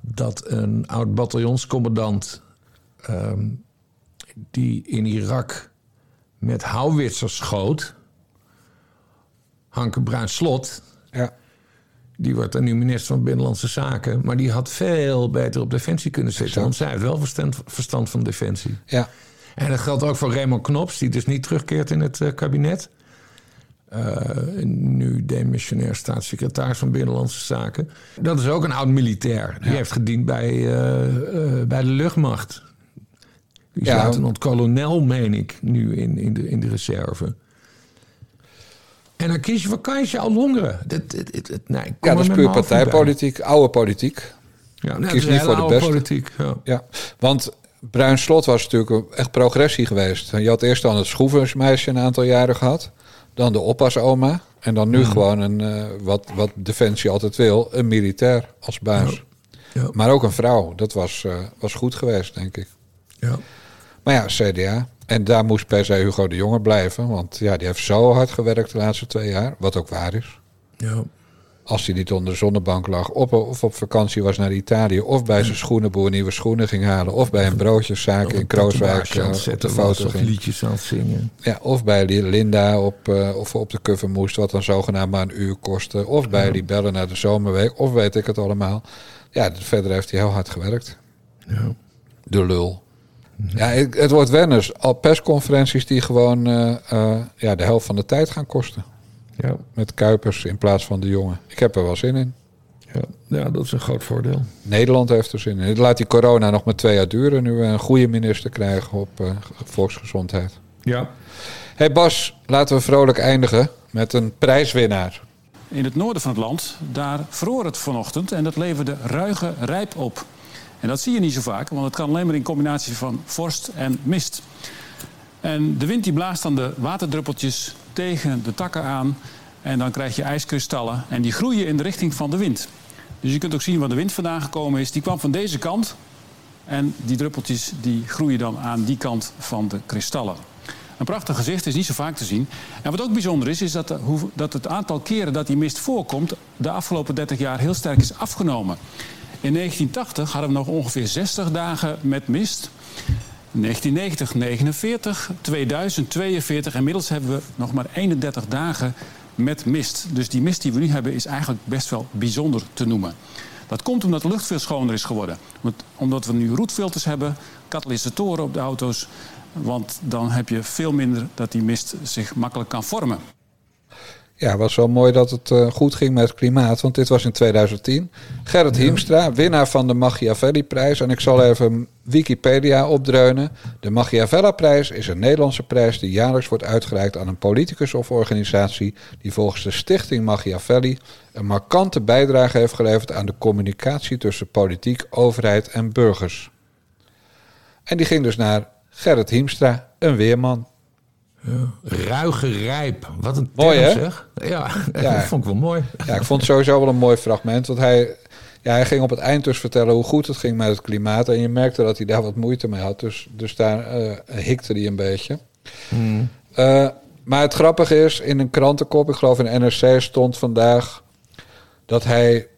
dat een oud bataljonscommandant... ehm, die in Irak met houwitsers schoot... Hanke Bruin-Slot... Ja. Die wordt dan nu minister van Binnenlandse Zaken. Maar die had veel beter op Defensie kunnen zitten. Want zij heeft wel verstand, verstand van Defensie. Ja. En dat geldt ook voor Raymond Knops, die dus niet terugkeert in het eh, kabinet. Eh, nu demissionair staatssecretaris van Binnenlandse Zaken. Dat is ook een oud militair. Die heeft gediend bij, eh, bij de luchtmacht. Die Ja. luitenant-kolonel, meen ik, nu in, in, de, in de reserve. En dan kies je voor Kajsje al Longeren. Dat, het- nee, ik kom Ja, dat is puur partijpolitiek, oude politiek. Ja, nou, Kies dat niet voor de beste. Politiek, ja. Ja, want Bruin Slot was natuurlijk echt progressie geweest. Je had eerst dan het schroeversmeisje een aantal jaren gehad. Dan de oppasoma. En dan nu gewoon een, eh, wat, wat Defensie altijd wil, een militair als baas. Ja. Maar ook een vrouw. Dat was, eh, was goed geweest, denk ik. Ja. Maar ja, CDA. En daar moest per se Hugo de Jonge blijven. Want ja, die heeft zo hard gewerkt de laatste twee jaar. Wat ook waar is. Ja. Als hij niet onder de zonnebank lag, op, of op vakantie was naar Italië, of bij zijn schoenenboer nieuwe schoenen ging halen, of bij een broodjeszaak in Krooswijk aan eh, op de zetten foto of ging. liedjes aan het zingen. Ja, of bij die Linda op, eh, of op de cover moest, wat dan zogenaamd maar een uur kostte. Of bij die bellen naar de zomerweek, of weet ik het allemaal. Ja, verder heeft hij heel hard gewerkt. Ja. De lul. Ja, het, wordt wenners. Al persconferenties die gewoon eh, eh, ja, de helft van de tijd gaan kosten. Ja. Met Kuipers in plaats van de jongen. Ik heb er wel zin in. Ja. ja, dat is een groot voordeel. Nederland heeft er zin in. Laat die corona nog maar twee jaar duren. Nu we een goede minister krijgen op eh, volksgezondheid. Ja. hey Bas, laten we vrolijk eindigen met een prijswinnaar. In het noorden van het land, daar vroor het vanochtend en dat leverde ruige rijp op. En dat zie je niet zo vaak, want het kan alleen maar in combinatie van vorst en mist. En de wind die blaast dan de waterdruppeltjes tegen de takken aan. En dan krijg je ijskristallen en die groeien in de richting van de wind. Dus je kunt ook zien waar de wind vandaan gekomen is. Die kwam van deze kant. En die druppeltjes die groeien dan aan die kant van de kristallen. Een prachtig gezicht is niet zo vaak te zien. En wat ook bijzonder is, is dat, de- hoe- dat het aantal keren dat die mist voorkomt... de afgelopen 30 jaar heel sterk is afgenomen. In 1980 hadden we nog ongeveer 60 dagen met mist. 1990 49, 2000 42. Inmiddels hebben we nog maar 31 dagen met mist. Dus die mist die we nu hebben is eigenlijk best wel bijzonder te noemen. Dat komt omdat de lucht veel schoner is geworden. Omdat we nu roetfilters hebben, katalysatoren op de auto's. Want dan heb je veel minder dat die mist zich makkelijk kan vormen. Ja, was wel mooi dat het eh, goed ging met het klimaat. Want dit was in 2010. Gerrit Hiemstra, winnaar van de Machiavelli-prijs. En ik zal even Wikipedia opdreunen. De Machiavella-prijs is een Nederlandse prijs die jaarlijks wordt uitgereikt aan een politicus of organisatie die volgens de stichting Machiavelli een markante bijdrage heeft geleverd aan de communicatie tussen politiek, overheid en burgers. En die ging dus naar Gerrit Hiemstra, een weerman. Ruige rijp. Wat een Mooi, term, hè? zeg. Ja, Ja. dat vond ik wel mooi. Ja, ik vond het sowieso wel een mooi fragment. Want hij, Ja, hij ging op het eind dus vertellen hoe goed het ging met het klimaat. En je merkte dat hij daar wat moeite mee had. Dus, dus daar eh, hikte hij een beetje. Eh, maar het grappige is, in een krantenkop, ik geloof in NRC, stond vandaag dat hij,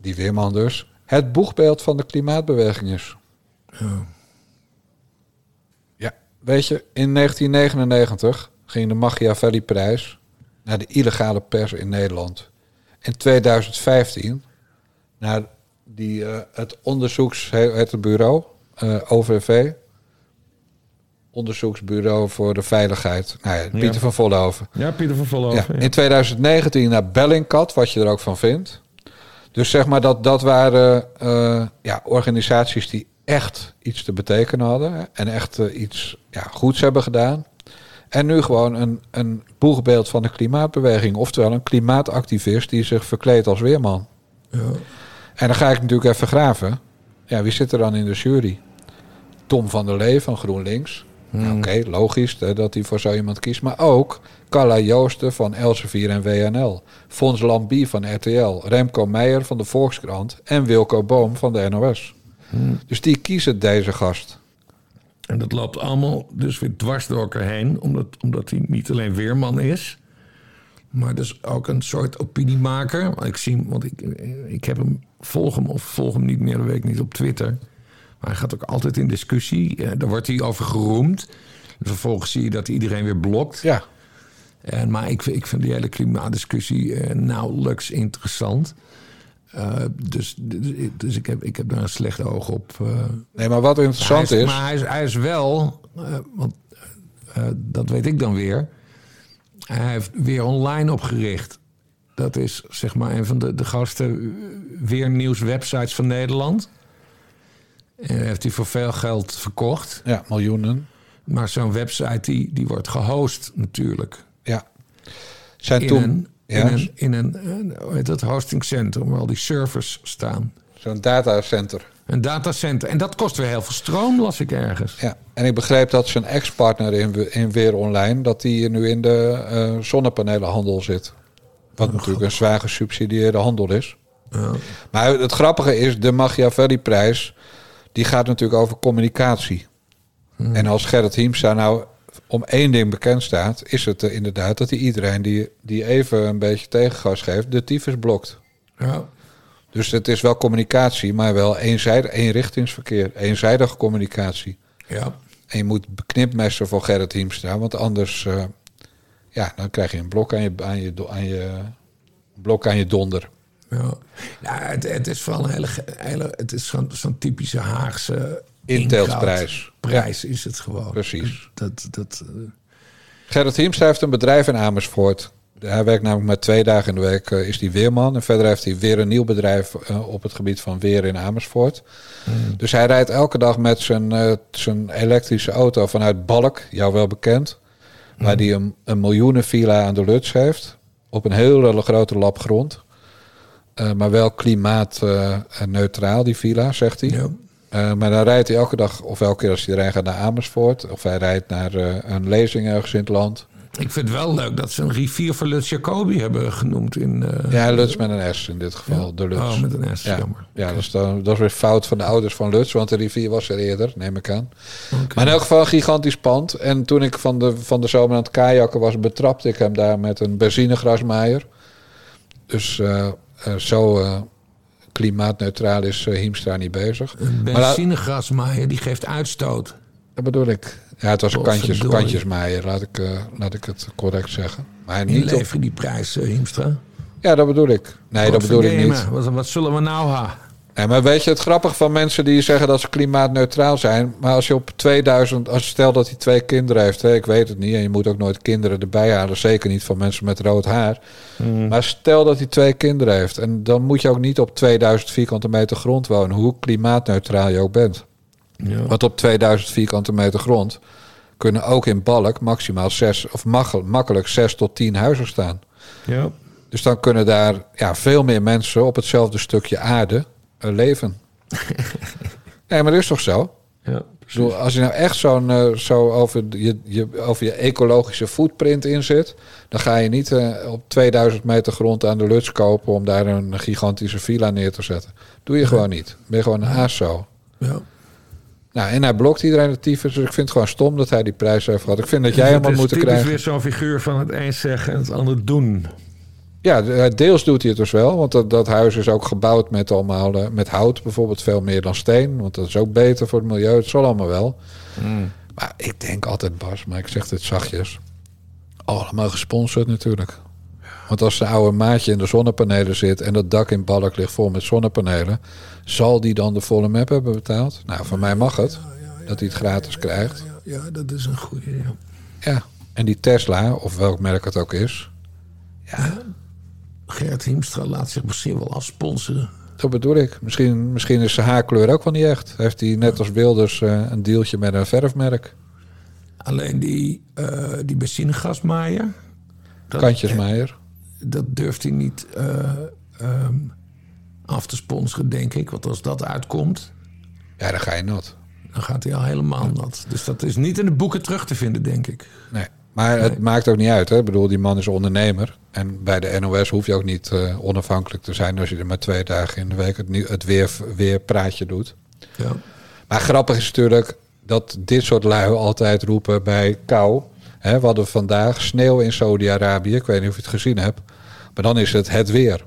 die Weerman dus, het boegbeeld van de klimaatbeweging is. Ja, weet je, in 1999 ging de Machiavelli-prijs naar de illegale pers in Nederland. In 2015 naar die, eh, het onderzoeks, het bureau, eh, OVV, Onderzoeksbureau voor de Veiligheid. Nou ja, Pieter Ja. van Vollenhoven. Ja, Pieter van Vollenhoven. Ja, in 2019 naar Bellingcat, wat je er ook van vindt. Dus zeg maar dat dat waren eh, ja, organisaties die echt iets te betekenen hadden. En echt eh, iets ja, goeds hebben gedaan. En nu gewoon een, een boegbeeld van de klimaatbeweging. Oftewel een klimaatactivist die zich verkleedt als weerman. En dan ga ik natuurlijk even graven. Ja, wie zit er dan in de jury? Tom van der Lee van GroenLinks. Nou, Oké, logisch hè, dat hij voor zo iemand kiest. Maar ook Carla Joosten van Elsevier en WNL. Fons Lambie van RTL. Remco Meijer van de Volkskrant. En Wilco Boom van de NOS. Dus die kiezen deze gast. En dat loopt allemaal dus weer dwars door elkaar heen. Omdat, omdat hij niet alleen weerman is. Maar dus ook een soort opiniemaker. Ik zie hem, want ik, ik heb hem, volg hem of volg hem niet meer, dat weet ik niet, op Twitter. Maar hij gaat ook altijd in discussie. Eh, Daar wordt hij over geroemd. En vervolgens zie je dat hij iedereen weer blokt. Ja. En, maar ik, vind- ik vind die hele klimaatdiscussie eh, nauwelijks interessant. Eh, dus dus, dus ik, heb, ik heb daar een slecht oog op. eh. Nee, maar wat interessant Hij is... Maar hij is, hij is wel, eh, want dat weet ik dan weer. Hij heeft weer online opgericht. Dat is zeg maar een van de, de grootste eh, weernieuwswebsites van Nederland. En heeft hij voor veel geld verkocht. Ja, miljoenen. Maar zo'n website die, die wordt gehost natuurlijk. Ja. Zijn toen... een, in een, in een, eh, hoe heet dat, hostingcentrum waar al die servers staan. Zo'n datacenter. Een datacenter. En dat kost weer heel veel stroom, las ik ergens. Ja, en ik begreep dat zijn ex-partner in, in Weer Online... dat die nu in de eh, zonnepanelenhandel zit. Wat natuurlijk een zwaar gesubsidieerde handel is. Maar het grappige is, de Machiavelli-prijs... die gaat natuurlijk over communicatie. En als Gerrit Hiemstra nou om één ding bekend staat... is het eh, inderdaad dat hij iedereen die, die even een beetje tegengas geeft... de tyfus blokt. Ja. Dus het is wel communicatie, maar wel eenzijdig, eenrichtingsverkeer. Eenzijdige communicatie. Ja. En je moet beknipmessen voor Gerrit Hiemstra, want anders eh, ja, dan krijg je een blok aan je, aan je, aan je, blok aan je donder. Ja, ja het, het is vooral een hele, hele het is zo'n zo'n typische Haagse Inteeltprijs. Prijs is het gewoon. Precies. Dat, dat, eh, Gerrit Hiemstra heeft een bedrijf in Amersfoort. Hij werkt namelijk maar twee dagen in de week, eh, is hij weerman. En verder heeft hij weer een nieuw bedrijf eh, op het gebied van weer in Amersfoort. Dus hij rijdt elke dag met zijn, zijn elektrische auto vanuit Balk, jou wel bekend. Waar hij een, een miljoenen villa aan de Luts heeft. Op een hele grote lap grond. Maar wel klimaatneutraal, die villa, zegt hij. Eh, maar dan rijdt hij elke dag, of elke keer als hij erheen gaat naar Amersfoort. Of hij rijdt naar eh, een lezing ergens in het land. ik vind het wel leuk dat ze een rivier voor Lutz Jacobi hebben genoemd. In, eh, Ja, Luts met een S in dit geval. Ja. De Luts. Oh, met een S, Ja, jammer. ja dat, is dan, dat is weer fout van de ouders van Luts, want de rivier was er eerder, neem ik aan. Maar in elk geval een gigantisch pand. En toen ik van de, van de zomer aan het kajakken was, betrapte ik hem daar met een benzinegrasmaaier. Dus zo klimaatneutraal is eh, Hiemstra niet bezig. Een benzinegrasmaaier die geeft uitstoot. dat bedoel ik. Ja, het was een kantjes, kantjesmaaier, laat ik, eh, laat ik het correct zeggen. Maar niet op, Inleveren die prijs, Hiemstra. Ja, dat bedoel ik. Nee, dat bedoel ik niet. Wat, wat zullen we nou ha? Maar weet je, het grappige van mensen die zeggen dat ze klimaatneutraal zijn. Maar als je op 2000, als stel dat hij twee kinderen heeft, hè, ik weet het niet. En je moet ook nooit kinderen erbij halen. Zeker niet van mensen met rood haar. Maar stel dat hij twee kinderen heeft. En dan moet je ook niet op 2000 vierkante meter grond wonen. Hoe klimaatneutraal je ook bent. Ja. Want op 2000 vierkante meter grond kunnen ook in Balk maximaal zes, of makkel- makkelijk zes tot tien huizen staan. Ja. Dus dan kunnen daar ja, veel meer mensen op hetzelfde stukje aarde leven. nee, maar dat is toch zo? Ja. Bedoel, als je nou echt zo'n eh, zo over je, je, over je ecologische footprint in zit, dan ga je niet eh, op 2000 meter grond aan de luts kopen om daar een gigantische villa neer te zetten. Doe je gewoon niet. Ben je gewoon een ASO. Ja. Nou, en hij blokt iedereen de tyfus. Dus ik vind het gewoon stom dat hij die prijs heeft gehad. Ik vind dat jij hem het had is moeten krijgen. weer zo'n figuur van het een zeggen en het ander doen. Ja, de- deels doet hij het dus wel. Want dat, dat huis is ook gebouwd met allemaal eh, met hout bijvoorbeeld veel meer dan steen. Want dat is ook beter voor het milieu. Het zal allemaal wel. Maar ik denk altijd, Bas, maar ik zeg dit zachtjes. Allemaal gesponsord natuurlijk. Want als de oude maatje in de zonnepanelen zit en dat dak in Balk ligt vol met zonnepanelen, zal die dan de volle map hebben betaald? Nou, voor mij mag het. Dat hij het gratis krijgt. Ja, dat is een goede. Ja. Ja. En die Tesla, of welk merk het ook is, Gerrit Hiemstra laat zich misschien wel afsponsoren. Dat bedoel ik. Misschien, misschien is zijn haarkleur ook wel niet echt. Heeft hij net als Wilders eh, een deeltje met een verfmerk. Alleen die, eh die benzinegasmaaier. dat- Kantjesmeijer. Dat durft hij niet eh, ehm, af te sponsoren, denk ik. Want als dat uitkomt, Ja, dan ga je nat. dan gaat hij al helemaal nat. Dus dat is niet in de boeken terug te vinden, denk ik. Nee. Maar het maakt ook niet uit. Hè? Ik bedoel, die man is ondernemer. En bij de NOS hoef je ook niet eh, onafhankelijk te zijn... als je er maar twee dagen in de week het, het weer, weer praatje doet. Ja. Maar grappig is natuurlijk dat dit soort lui altijd roepen bij kou. Hè, we hadden vandaag sneeuw in Saudi-Arabië. Ik weet niet of je het gezien hebt. Maar dan is het het weer.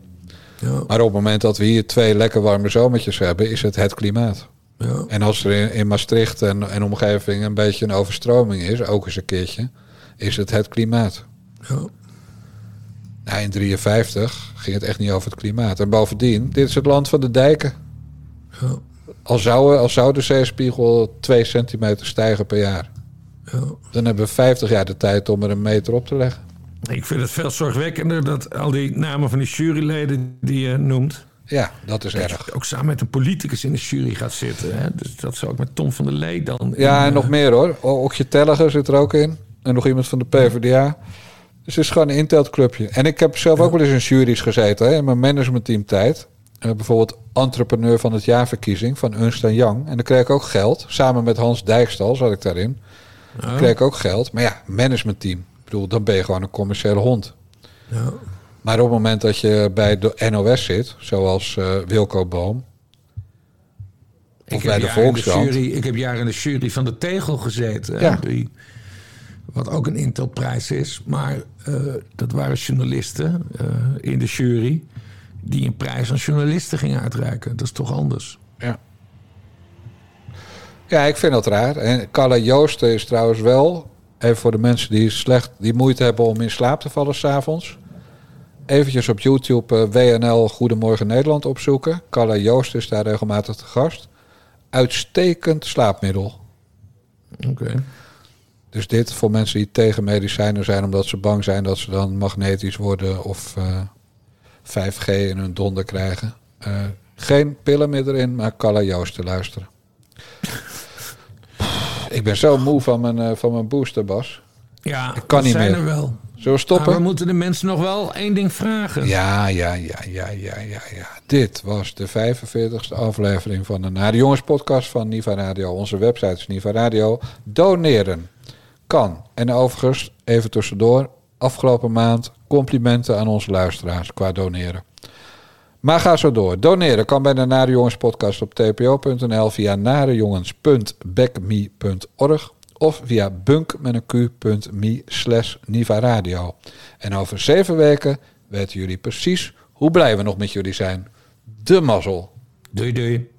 Ja. Maar op het moment dat we hier twee lekker warme zomertjes hebben... is het het klimaat. Ja. En als er in, in Maastricht en, en omgeving een beetje een overstroming is... ook eens een keertje, is het het klimaat. Ja. Nou, in 53 ging het echt niet over het klimaat. En bovendien, dit is het land van de dijken. Ja. Al zou, al zou de zeespiegel 2 centimeter stijgen per jaar... Ja. dan hebben we 50 jaar de tijd om er een meter op te leggen. Ik vind het veel zorgwekkender dat al die namen van die juryleden die je noemt... Ja, dat is dat erg. je ook samen met een politicus in de jury gaat zitten. Hè? Dus dat zou ik met Tom van der Lee dan... Ja, in, en eh, nog meer hoor. O- Okje Telliger zit er ook in. En nog iemand van de PvdA. Dus het is gewoon een inteltclubje. En ik heb zelf ook wel eens in juries gezeten. Hè, in mijn managementteamtijd. Uh, bijvoorbeeld entrepreneur van het jaarverkiezing van Ernst Young. En dan kreeg ik ook geld. Samen met Hans Dijkstal zat ik daarin. Dan kreeg ik ook geld. Maar ja, managementteam. Ik bedoel, dan ben je gewoon een commerciële hond. Ja. Maar op het moment dat je bij de NOS zit, zoals eh, Wilco Boom... Ik Of heb bij de Volkskrant. ik heb jaren in de jury van de Tegel gezeten. Ja. Die, wat ook een Intelprijs is. Maar eh, dat waren journalisten eh, in de jury... die een prijs aan journalisten gingen uitreiken. Dat is toch anders? Ja. Ja, ik vind dat raar. En Carla Joosten is trouwens wel... Even voor de mensen die slecht die moeite hebben om in slaap te vallen s'avonds. Eventjes op YouTube eh, WNL Goedemorgen Nederland opzoeken. Carla Joost is daar regelmatig te gast. Uitstekend slaapmiddel. Oké. Dus dit voor mensen die tegen medicijnen zijn... omdat ze bang zijn dat ze dan magnetisch worden... of eh, 5G in hun donder krijgen. Eh, geen pillen meer erin, maar Carla Joost te luisteren. Ik ben zo moe van mijn, eh, van mijn booster, Bas. Ja, Ik kan niet zijn meer. er wel. Zullen we stoppen? Maar we moeten de mensen nog wel één ding vragen. Ja, ja, ja, ja, ja, ja, ja. Dit was de 45ste aflevering van de Naar de Jongens podcast van Niva Radio. Onze website is Niva Radio. Doneren kan. En overigens, even tussendoor, afgelopen maand complimenten aan onze luisteraars qua doneren. Maar ga zo door. Doneren kan bij de Nare Jongens podcast op tpo.nl via narejongens.backme.org of via bunk met een q.me slash Niva Radio. En over zeven weken weten jullie precies hoe blij we nog met jullie zijn. De mazzel. Doei doei.